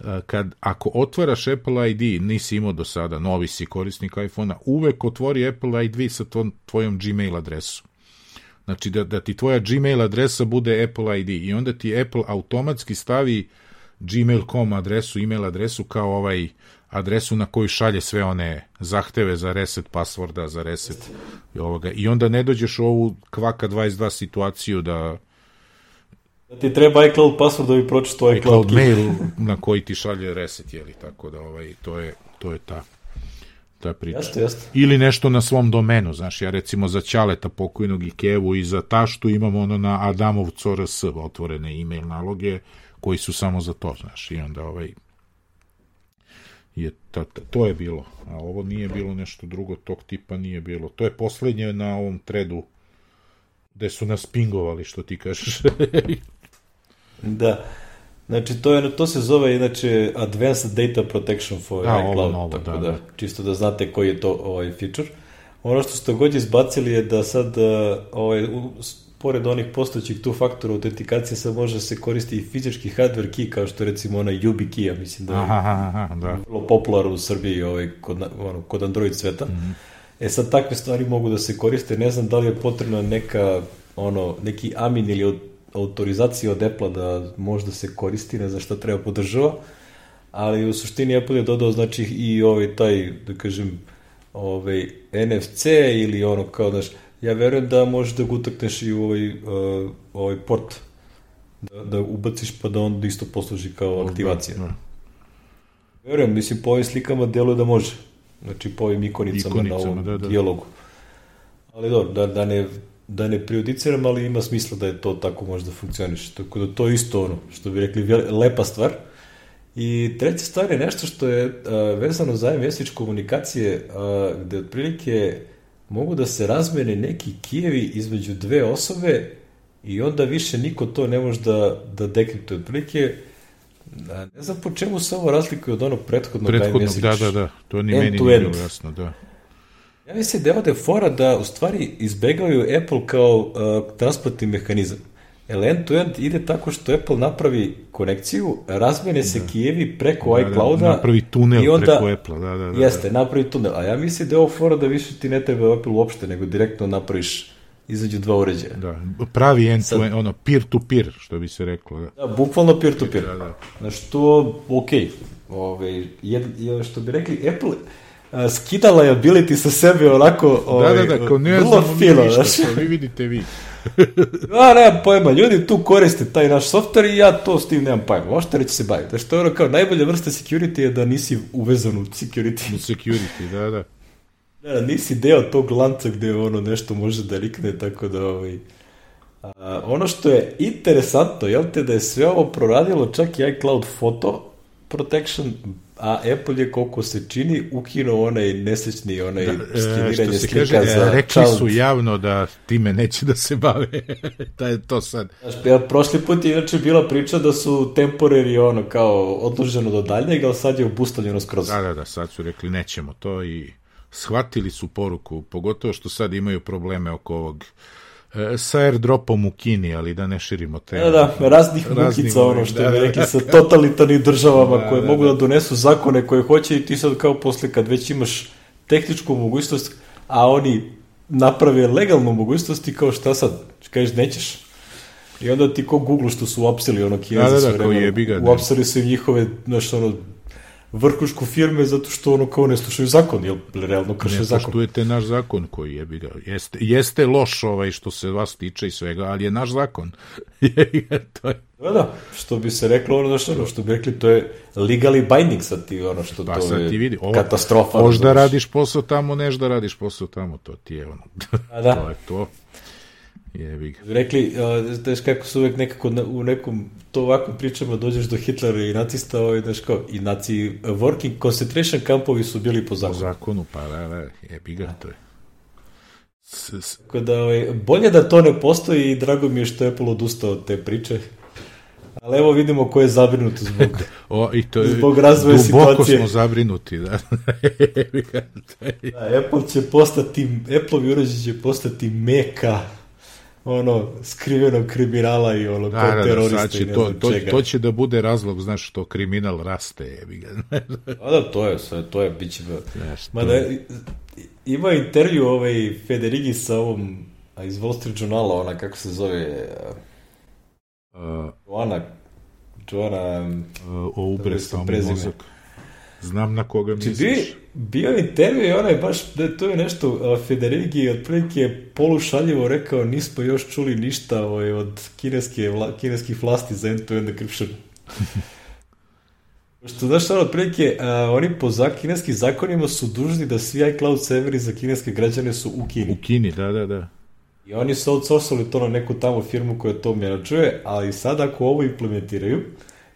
uh, kad, ako otvaraš Apple ID, nisi imao do sada, novi si korisnik iPhone-a, uvek otvori Apple ID sa tvojom, tvojom Gmail adresu. Znači, da, da ti tvoja Gmail adresa bude Apple ID i onda ti Apple automatski stavi uh, gmail.com adresu, email adresu kao ovaj adresu na koju šalje sve one zahteve za reset pasvorda, za reset i ovoga. I onda ne dođeš u ovu kvaka 22 situaciju da Da ti treba iCloud password da bi pročito iCloud, iCloud mail na koji ti šalje reset, jeli, tako da ovaj, to je, to je ta ta priča. Jeste, jeste. Ili nešto na svom domenu, znaš, ja recimo za Ćaleta pokojnog i Kevu i za Taštu imam ono na Adamov CRS otvorene e-mail naloge, koji su samo za to, znaš, i onda ovaj je ta, to je bilo, a ovo nije bilo nešto drugo tog tipa nije bilo. To je poslednje na ovom tredu gde su nas pingovali, što ti kažeš. da. Znači, to, je, to se zove, inače, Advanced Data Protection for da, iCloud, novo, tako da, da, čisto da znate koji je to ovaj feature. Ono što ste god izbacili je da sad ovaj, pored onih postojećih tu faktora autentikacije sad može se koristi i fizički hardware key kao što recimo onaj Yubi key, ja mislim da je aha, aha, da. vrlo popularno u Srbiji ovaj, kod, ono, kod Android sveta. Mm -hmm. E sad takve stvari mogu da se koriste, ne znam da li je potrebna neka ono, neki amin ili autorizacija od Apple da možda se koristi, ne znam šta treba podržava, ali u suštini Apple je dodao znači i ovaj taj, da kažem, ovaj NFC ili ono kao, znaš, ja verujem da možeš da ga utakneš i u ovaj, uh, ovaj port, da, da ubaciš pa da on isto posluži kao aktivacija. Da, da. Verujem, mislim, po ovim slikama deluje da može. Znači, po ovim ikonicama, ikonicama na ovom da, da. dijalogu. Ali dobro, da, da ne da ne prejudiciram, ali ima smisla da je to tako može da funkcioniš. Tako da to je isto ono, što bi rekli, lepa stvar. I treća stvar je nešto što je uh, vezano za MSH komunikacije, uh, gde otprilike mogu da se razmene neki kijevi između dve osobe i onda više niko to ne može da, da dekriptuje. Otprilike, ne znam po čemu se ovo razlikuje od onog prethodnog Prethodnog, da, da, da. To ni meni nije bilo jasno, da. Ja mislim da je ovde fora da u stvari izbegavaju Apple kao uh, transportni mehanizam. End-to-end ide tako što Apple napravi konekciju, razmene se da. kijevi preko da, iCloud-a. Da, napravi tunel i onda, preko Apple, da, da, da. Jeste, napravi tunel. A ja mislim da je ovo fora da više ti ne treba Apple uopšte, nego direktno napraviš izađu dva uređaja. Da, pravi end to end, ono peer to peer, što bi se reklo. Da, da bukvalno peer to peer. Da, da. Znaš, to, okej, Ove, jed, jed, što bi rekli, Apple a, skida liability sa sebe onako ovaj, da, da, da, kao ne vrlo fino, ništa, znaš. vi vidite vi. A, nemam pojma, ljudi tu koriste taj naš software i ja to s tim nemam pojma. Možete reći se baviti. Znaš, to je ono kao najbolja vrsta security je da nisi uvezan u security. U security, da, da. Da, nisi deo tog lanca gde ono nešto može da rikne, tako da ovaj... A, ono što je interesantno, jel te, da je sve ovo proradilo čak i iCloud Photo Protection, a Apple je koliko se čini ukinuo onaj nesrećni onaj da, e, skeniranje slika kaže, za rekli su javno da time neće da se bave. Da je to sad. Znaš, ja, prošli put je inače bila priča da su temporary ono kao odloženo do daljnjeg ali sad je obustavljeno skroz. Da da da sad su rekli nećemo to. I shvatili su poruku, pogotovo što sad imaju probleme oko ovog e, sa airdropom u Kini, ali da ne širimo te... Da, da, raznih mukica, ono što da, bi rekli, sa totalitarnim državama da, koje da, mogu da. da donesu zakone koje hoće i ti sad kao posle kad već imaš tehničku mogućnost, a oni naprave legalnu mogućnost i kao šta sad, kažeš nećeš. I onda ti ko Google što su uopsili ono kinezi da, da, da, sve vreme, uopsili su im njihove, znaš, ono, vrhušku firme zato što ono kao ne slušaju zakon, jel realno krše ne zakon. Ne poštujete naš zakon koji je ga. Jeste, jeste loš ovaj što se vas tiče i svega, ali je naš zakon. to je. Da, da, što bi se reklo ono, znaš, ono, što bi rekli, to je legally binding sad ti, ono, što pa, to je ti vidi. Ovo, katastrofa. Možda radiš posao tamo, neš da radiš posao tamo, to ti je ono. A da. to je to. Jebi ga. Rekli, znaš kako su uvek nekako na, u nekom to ovakvim pričama dođeš do Hitlera i nacista, ovaj, znaš kao, i naci working concentration kampovi su bili po zakonu. Po zakonu, pa da, da, jebi ga, to je. Tako da, ovaj, bolje da to ne postoji i drago mi je što je Apple odustao od te priče. Ali evo vidimo ko je zabrinut zbog, o, i to je, zbog razvoja duboko situacije. Duboko smo zabrinuti, da. da Apple će postati, Apple-ovi uređaj će postati meka ono skrivenog kriminala i ono da, da, terorista da, i to, to, čega. to će da bude razlog, znaš, što kriminal raste, jebi ga. A da, to je, sve, to je, bit će... Znaš, Ma da, ima intervju ovaj Federigi sa ovom a iz Wall Street Journala, ona kako se zove uh, Joana Joana uh, o ubre samo mozak. Znam na koga misliš. Bi, bio intervju i onaj baš, da to je nešto, Federigi otprilike polušaljivo rekao, nismo još čuli ništa ovaj, od kineske, vla, kineskih vlasti za end-to-end encryption. Što znaš, ono, otprilike, uh, oni po za, kineskih zakonima su dužni da svi iCloud serveri za kineske građane su u Kini. U Kini, da, da, da. I oni su outsourcali to na neku tamo firmu koja to menadžuje, ali sad ako ovo implementiraju,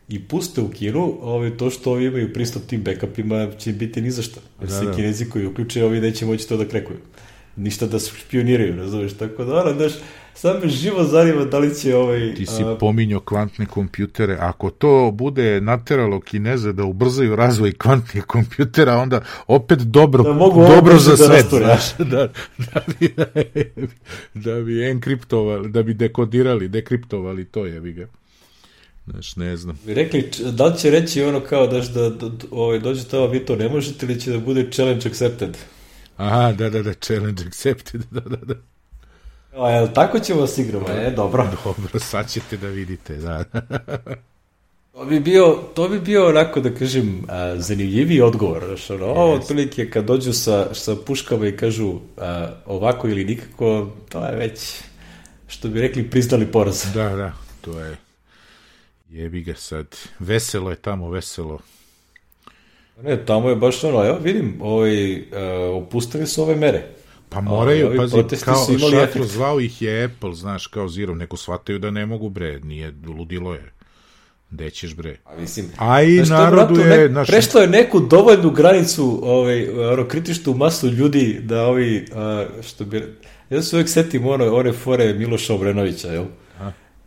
i puste u Kinu, ovaj, to što ovi imaju pristup tim backupima će biti ni za šta. Jer da, svi da. kinezi koji uključe, ovi neće moći to da krekuju. Ništa da špioniraju, razumeš? Tako da, ono, daš, sad me živo zanima da li će ovaj... Ti si a... pominjao kvantne kompjutere. Ako to bude nateralo Kineze da ubrzaju razvoj kvantnih kompjutera, onda opet dobro, da mogu dobro za da svet. Znaš, da, da, bi, da bi enkriptovali, da bi dekodirali, dekriptovali to, je, ga. Znaš, ne znam. Vi rekli, da li će reći ono kao daš da, da, da ovaj, dođe to, vi to ne možete ili će da bude challenge accepted? Aha, da, da, da, challenge accepted, da, da, da. A, jel tako ćemo vas igramo, e, dobro. Dobro, sad ćete da vidite, da. to bi bio, to bi bio onako, da kažem, a, zanimljiviji odgovor. Znaš, ono, yes. ovo otprilike kad dođu sa, sa puškama i kažu a, ovako ili nikako, to je već, što bi rekli, priznali poraz. Da, da, to je Jebi ga sad. Veselo je tamo, veselo. Ne, tamo je baš ono, evo vidim, ovaj, uh, opustili su ove mere. Pa moraju, ovi pazi, kao šatro zvao ih je Apple, znaš, kao Zero, neko shvataju da ne mogu, bre, nije, ludilo je. Gde ćeš bre? A mislim, A i znaš, narodu je... ne, naš- prešlo je neku dovoljnu granicu ovaj, ono, kritičnu masu ljudi da ovi, a, što bi, ja se uvijek setim ono, one fore Miloša Obrenovića, jel?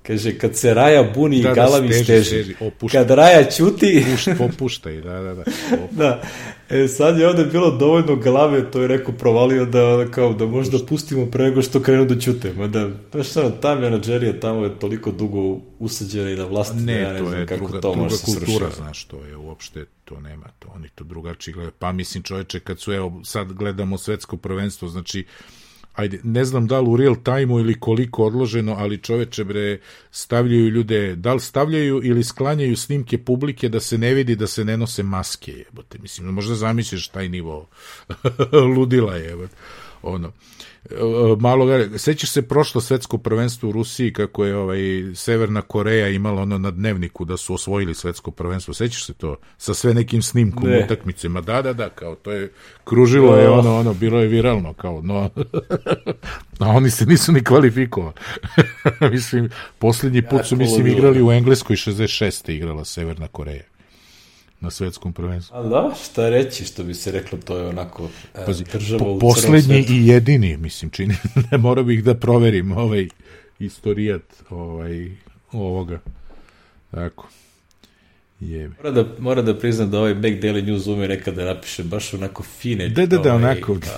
Kaže, kad se Raja buni Da, i da, galavi steži, steži. opušta. Kad Raja ćuti, Pušt, popuštaj, da, da, da. Da. E, sad je ovde bilo dovoljno glave, to je rekao provalio da, kao, da možda pustimo pre nego što krenu da ćute. Mada, znaš, ono, ta menadžerija tamo je toliko dugo usađena i na vlasti, da ja Ne, ne to je kako druga, to druga kultura, znaš, to je uopšte, to nema, to oni to drugačije gledaju. Pa mislim, čoveče, kad su, evo, sad gledamo svetsko prvenstvo, znači, ajde, ne znam da li u real time-u ili koliko odloženo, ali čoveče, bre, stavljaju ljude, da li stavljaju ili sklanjaju snimke publike da se ne vidi da se ne nose maske, jebote. Mislim, možda zamisliš taj nivo ludila, jebote. Ono, E, malo ga, sećaš se prošlo svetsko prvenstvo u Rusiji kako je ovaj Severna Koreja imala ono na dnevniku da su osvojili svetsko prvenstvo. Sećaš se to sa sve nekim snimkom Ne. utakmice? Ma da, da, da, kao to je kružilo je ono, ono bilo je viralno kao no. A oni se nisu ni kvalifikovali. mislim poslednji put su mislim igrali u Engleskoj 66. igrala Severna Koreja na svetskom prvenstvu. A da, šta reći, što bi se reklo, to je onako e, Pazi, država po, u poslednji i jedini, mislim, čini, ne mora bih da proverim ovaj istorijat ovaj, ovoga. Tako. Jebe. Mora da, mora da priznam da ovaj Mac Daily News ume nekada da napiše baš onako fine. Da, da, da, ovaj, onako. da.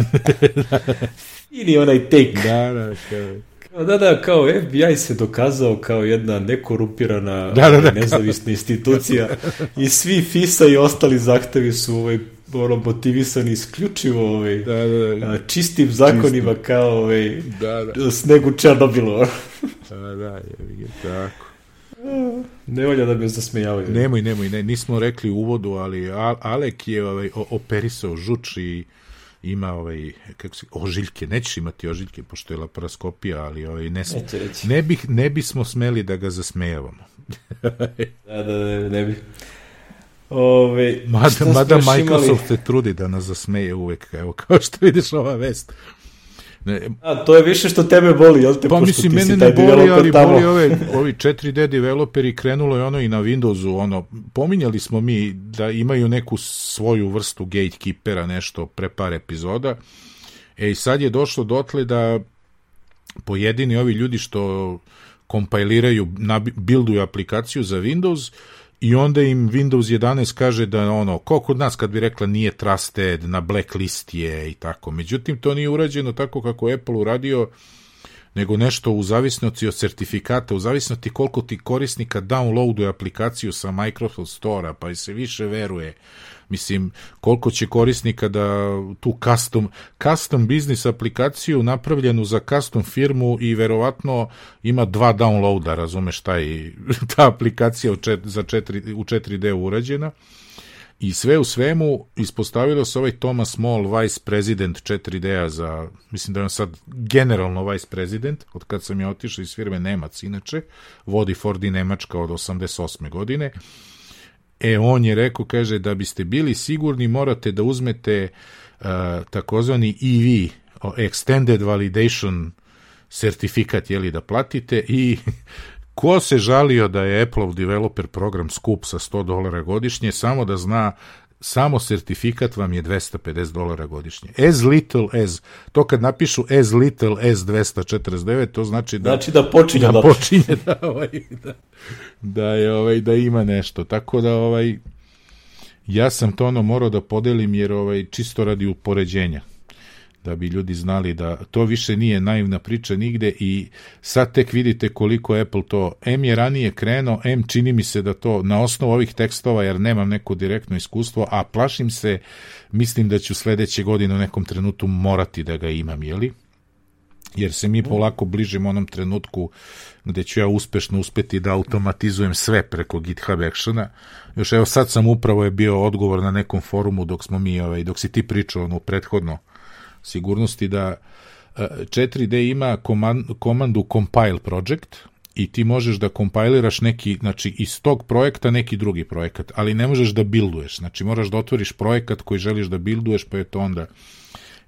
Fini onaj take. Da, da, kao, Kao, Da, da, kao FBI se dokazao kao jedna nekorumpirana Da, da, da, nezavisna institucija i svi FISA i ostali zahtevi su ovaj, ono, motivisani isključivo ovaj, da, da, da, čistim zakonima kao ovaj, da, da, snegu Černobilu. da, da, ga, tako. ne volja da me zasmejavaju. Nemoj, nemoj, ne, nismo rekli u uvodu, ali Alek je ovaj, operisao žuč i ima ovaj, kako se, ožiljke, nećeš imati ožiljke, pošto je laparoskopija, ali ovaj, ne, sm- Neće ne, bih, ne bismo smeli da ga zasmejavamo. Da, da, ne, ne bi. Ove, Mada, mada Microsoft se trudi da nas zasmeje uvek, evo, kao što vidiš ova vest. Ne, A, to je više što tebe boli, jel te? pa pošto mislim, ti mene si ne taj boli, developer ali tamo. boli ove, ovi 4D developeri, krenulo je ono i na Windowsu, ono, pominjali smo mi da imaju neku svoju vrstu gatekeepera, nešto pre par epizoda, e i sad je došlo dotle da pojedini ovi ljudi što kompajliraju, nabi- builduju aplikaciju za Windows i onda im Windows 11 kaže da ono, ko kod nas kad bi rekla nije trusted, na blacklist je i tako. Međutim, to nije urađeno tako kako Apple uradio, nego nešto u zavisnosti od sertifikata, u zavisnosti koliko ti korisnika downloaduje aplikaciju sa Microsoft Store-a, pa i se više veruje. Mislim, koliko će korisnika da tu custom, custom business aplikaciju napravljenu za custom firmu i verovatno ima dva downloada, razumeš taj, ta aplikacija u, za 4, u 4D urađena. I sve u svemu ispostavilo se ovaj Thomas Moll, vice president 4D-a za, mislim da je on sad generalno vice president, od kad sam ja otišao iz firme Nemac, inače, vodi Ford i Nemačka od 88. godine. E, on je rekao, kaže, da biste bili sigurni morate da uzmete uh, takozvani EV, Extended Validation sertifikat, jeli, da platite. I ko se žalio da je Apple developer program skup sa 100 dolara godišnje, samo da zna samo sertifikat vam je 250 dolara godišnje. As little as, to kad napišu as little as 249, to znači da Znači da počinje da da, počinje da ovaj da, da je ovaj da ima nešto. Tako da ovaj ja sam to ono morao da podelim jer ovaj čisto radi upoređenja da bi ljudi znali da to više nije naivna priča nigde i sad tek vidite koliko Apple to M je ranije krenuo, M čini mi se da to na osnovu ovih tekstova, jer nemam neko direktno iskustvo, a plašim se, mislim da ću sledeće godine u nekom trenutku morati da ga imam, jeli? jer se mi polako bližimo onom trenutku gde ću ja uspešno uspeti da automatizujem sve preko GitHub Actiona. Još evo sad sam upravo je bio odgovor na nekom forumu dok smo mi, ovaj, dok si ti pričao ono prethodno sigurnosti da e, 4D ima koman, komandu compile project i ti možeš da kompajliraš neki, znači iz tog projekta neki drugi projekat, ali ne možeš da builduješ, znači moraš da otvoriš projekat koji želiš da builduješ, pa je to onda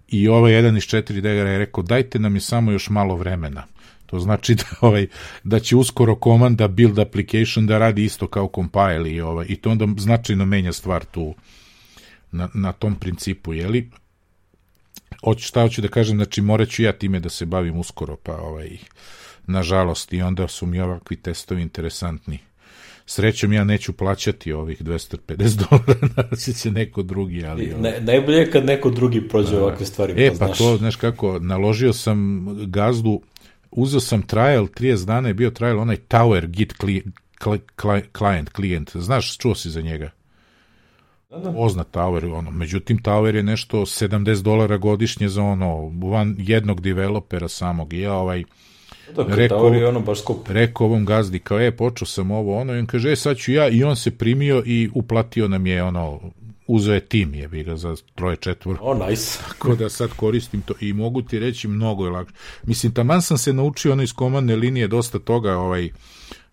i ovaj jedan iz 4D je rekao dajte nam je samo još malo vremena. To znači da, ovaj, da će uskoro komanda build application da radi isto kao compile i, ovaj, i to onda značajno menja stvar tu na, na tom principu, jeli? Hoću, šta hoću da kažem, znači morat ću ja time da se bavim uskoro, pa ovaj, nažalost, i onda su mi ovakvi testovi interesantni. Srećom ja neću plaćati ovih 250 dolara, naći će neko drugi, ali... Ne, najbolje je kad neko drugi prođe Da. ovakve stvari. E, pa, pa znaš. to, znaš kako, naložio sam gazdu, uzeo sam trial, 30 dana je bio trial, onaj Tower Git cli, cli, cli, client, klijent, znaš, čuo si za njega? Da, da. Poznat Tower, ono, međutim Tower je nešto 70 dolara godišnje za ono, van jednog developera samog, ja ovaj, Da, kad rekao- je ono baš skup. rekao ovom gazdi kao, e, počeo sam ovo, ono, i on kaže, e, sad ću ja, i on se primio i uplatio nam je, ono, uzeo je tim, je bi ga za troje četvoro. O, nice. Tako da sad koristim to i mogu ti reći mnogo je lakše. Mislim, taman sam se naučio ono iz komandne linije dosta toga, ovaj,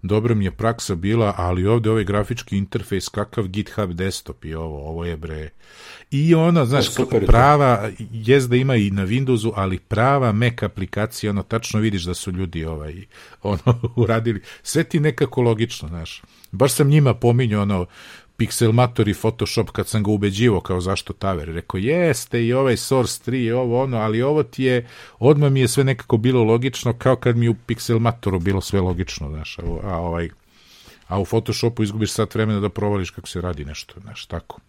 dobra mi je praksa bila, ali ovde ovaj grafički interfejs, kakav GitHub desktop i ovo, ovo je bre. I ono, znaš, super je to. prava, jest da ima i na Windowsu, ali prava Mac aplikacija, ono, tačno vidiš da su ljudi ovaj, ono, uradili. Sve ti nekako logično, znaš. Baš sam njima pominjao, ono, Pixelmator i Photoshop kad sam ga ubeđivo kao zašto Taver. Rekao, jeste i ovaj Source 3 i ovo ono, ali ovo ti je, odmah mi je sve nekako bilo logično kao kad mi u Pixelmatoru bilo sve logično, znaš, a, ovaj, a u Photoshopu izgubiš sat vremena da provališ kako se radi nešto, znaš, tako.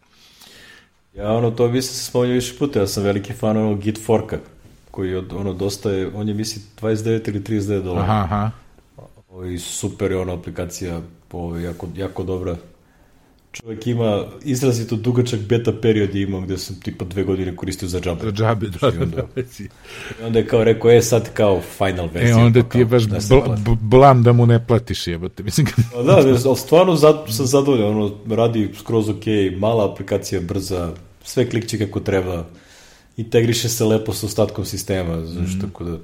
Ja ono, to mislim se spomenuo više puta, ja sam veliki fan onog Git Forka, koji od, ono dosta je, on je misli 29 ili 39 dolara. Aha, aha. I super je ona aplikacija, ovo, jako, jako dobra. Čovjek ima izrazito dugačak beta period je imao gde sam tipa dve godine koristio za džabe. Za džabe, da, I da, onda, da. I onda je kao rekao, e sad kao final E, verzija. onda pa ti je baš da bl blam da mu ne platiš jebote. Mislim, kad- Pa da, ne, ali stvarno zad, sam zadovoljan, ono, radi skroz ok, mala aplikacija, brza, sve klikće kako treba, integriše se lepo sa ostatkom sistema, znaš, Mhm. tako da,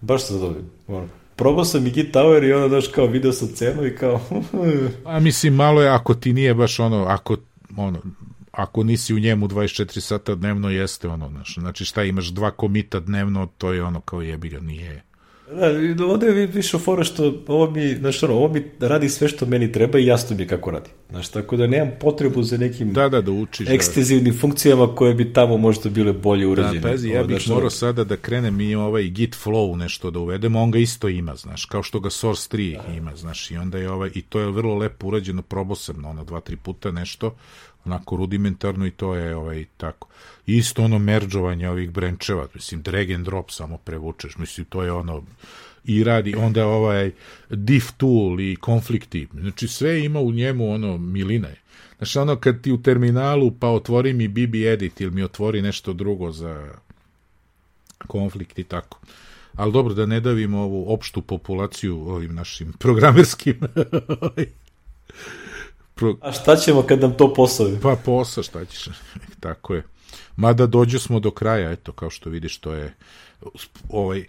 baš sam zadovoljan. Ono, probao sam i Git Tower i onda, znaš, kao video sam cenu i kao, A mislim, malo je, ako ti nije baš ono, ako, ono, ako nisi u njemu 24 sata dnevno, jeste ono, znaš, znači šta imaš dva komita dnevno, to je ono kao jebi ga, nije. Da, ovde je više fora što ovo mi, znaš, ono, ovo mi radi sve što meni treba i jasno mi je kako radi. Znaš, tako da nemam potrebu za nekim Da, da, da učiš. Da, ekstenzivnim funkcijama koje bi tamo možda bile bolje da, urađene. pazi, ja Ovo, bih ono, morao sada da krenem i ovaj git flow nešto da uvedemo, on ga isto ima, znaš, kao što ga source 3 ima, znaš, i onda je ovaj, i to je vrlo lepo urađeno, probao sam ono, dva, tri puta nešto, onako rudimentarno i to je ovaj tako. Isto ono merđovanje ovih brancheva, mislim drag and drop samo prevučeš, mislim to je ono i radi onda ovaj diff tool i konflikti. Znači sve ima u njemu ono milina je. Znači ono kad ti u terminalu pa otvori mi BB edit ili mi otvori nešto drugo za konflikt i tako. Ali dobro da ne davimo ovu opštu populaciju ovim našim programerskim ovaj, pro, A šta ćemo kad nam to posao? Pa posao, šta ćeš, tako je. Mada dođu smo do kraja, eto, kao što vidiš, to je ovaj,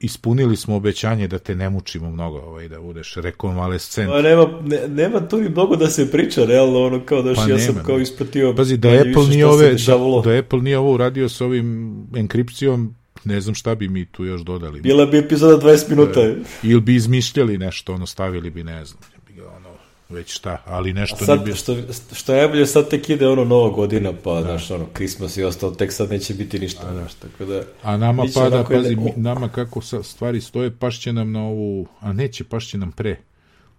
ispunili smo obećanje da te ne mučimo mnogo, ovaj, da budeš rekonvalescent. Pa nema, ne, nema tu ni mnogo da se priča, realno, ono, kao da Pa ja sam nema, kao da. ispratio... Pazi, da Apple, nije ove, da, da Apple nije ovo uradio sa ovim enkripcijom, ne znam šta bi mi tu još dodali. Bila bi epizoda 20 minuta. Ili bi izmišljali nešto, ono, stavili bi, ne znam, bi ga, ono, već šta, ali nešto Sad, nije bi... što, što je najbolje, sad tek ide ono nova godina, pa, znaš, ono, Christmas i ostalo, tek sad neće biti ništa, znaš, tako da... A nama pada, pazi, mi, nama kako sa, stvari stoje, pašće nam na ovu, a neće, pašće nam pre.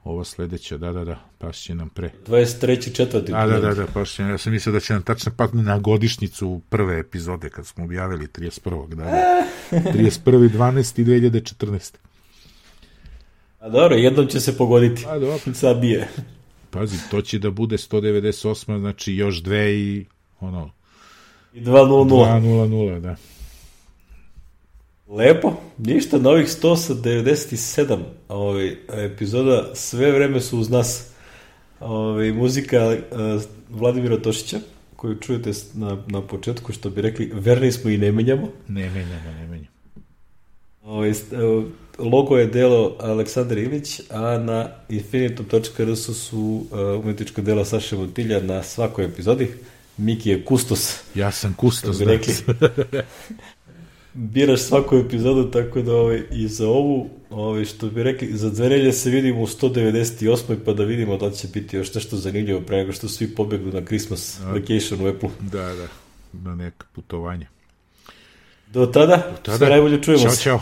Ova sledeća, da, da, da, pašće nam pre. 23. četvrti. Da, da, da, da, pašće, ja sam mislio da će nam tačno patni na godišnicu prve epizode kad smo objavili 31. Da, da. 31. 12. 2014. A dobro, jednom će se pogoditi. A dobro, Sad nije. pazi, to će da bude 198, znači još dve i ono, I 2.00. 2.00, da. Lepo, ništa, novih 197 ovaj, epizoda, sve vreme su uz nas ovaj, muzika uh, Vladimira Tošića, koju čujete na, na početku, što bi rekli, verni smo i ne menjamo. Ne menjamo, ne menjamo. Ovaj, evo, logo je delo Aleksandar Ilić, a na infinitum.rs su uh, umetničko delo Saše Motilja na svakoj epizodi. Miki je kustos, Ja sam kustos, da. rekli. biraš svaku epizodu, tako da ovaj, i za ovu, ovaj, što bi rekli, za dverelje se vidimo u 198. pa da vidimo da će biti još nešto zanimljivo pre nego što svi pobegnu na Christmas A, vacation u Apple. Da, da, na neka putovanje. Do tada, Do tada. sve najbolje čujemo Ćao, čao.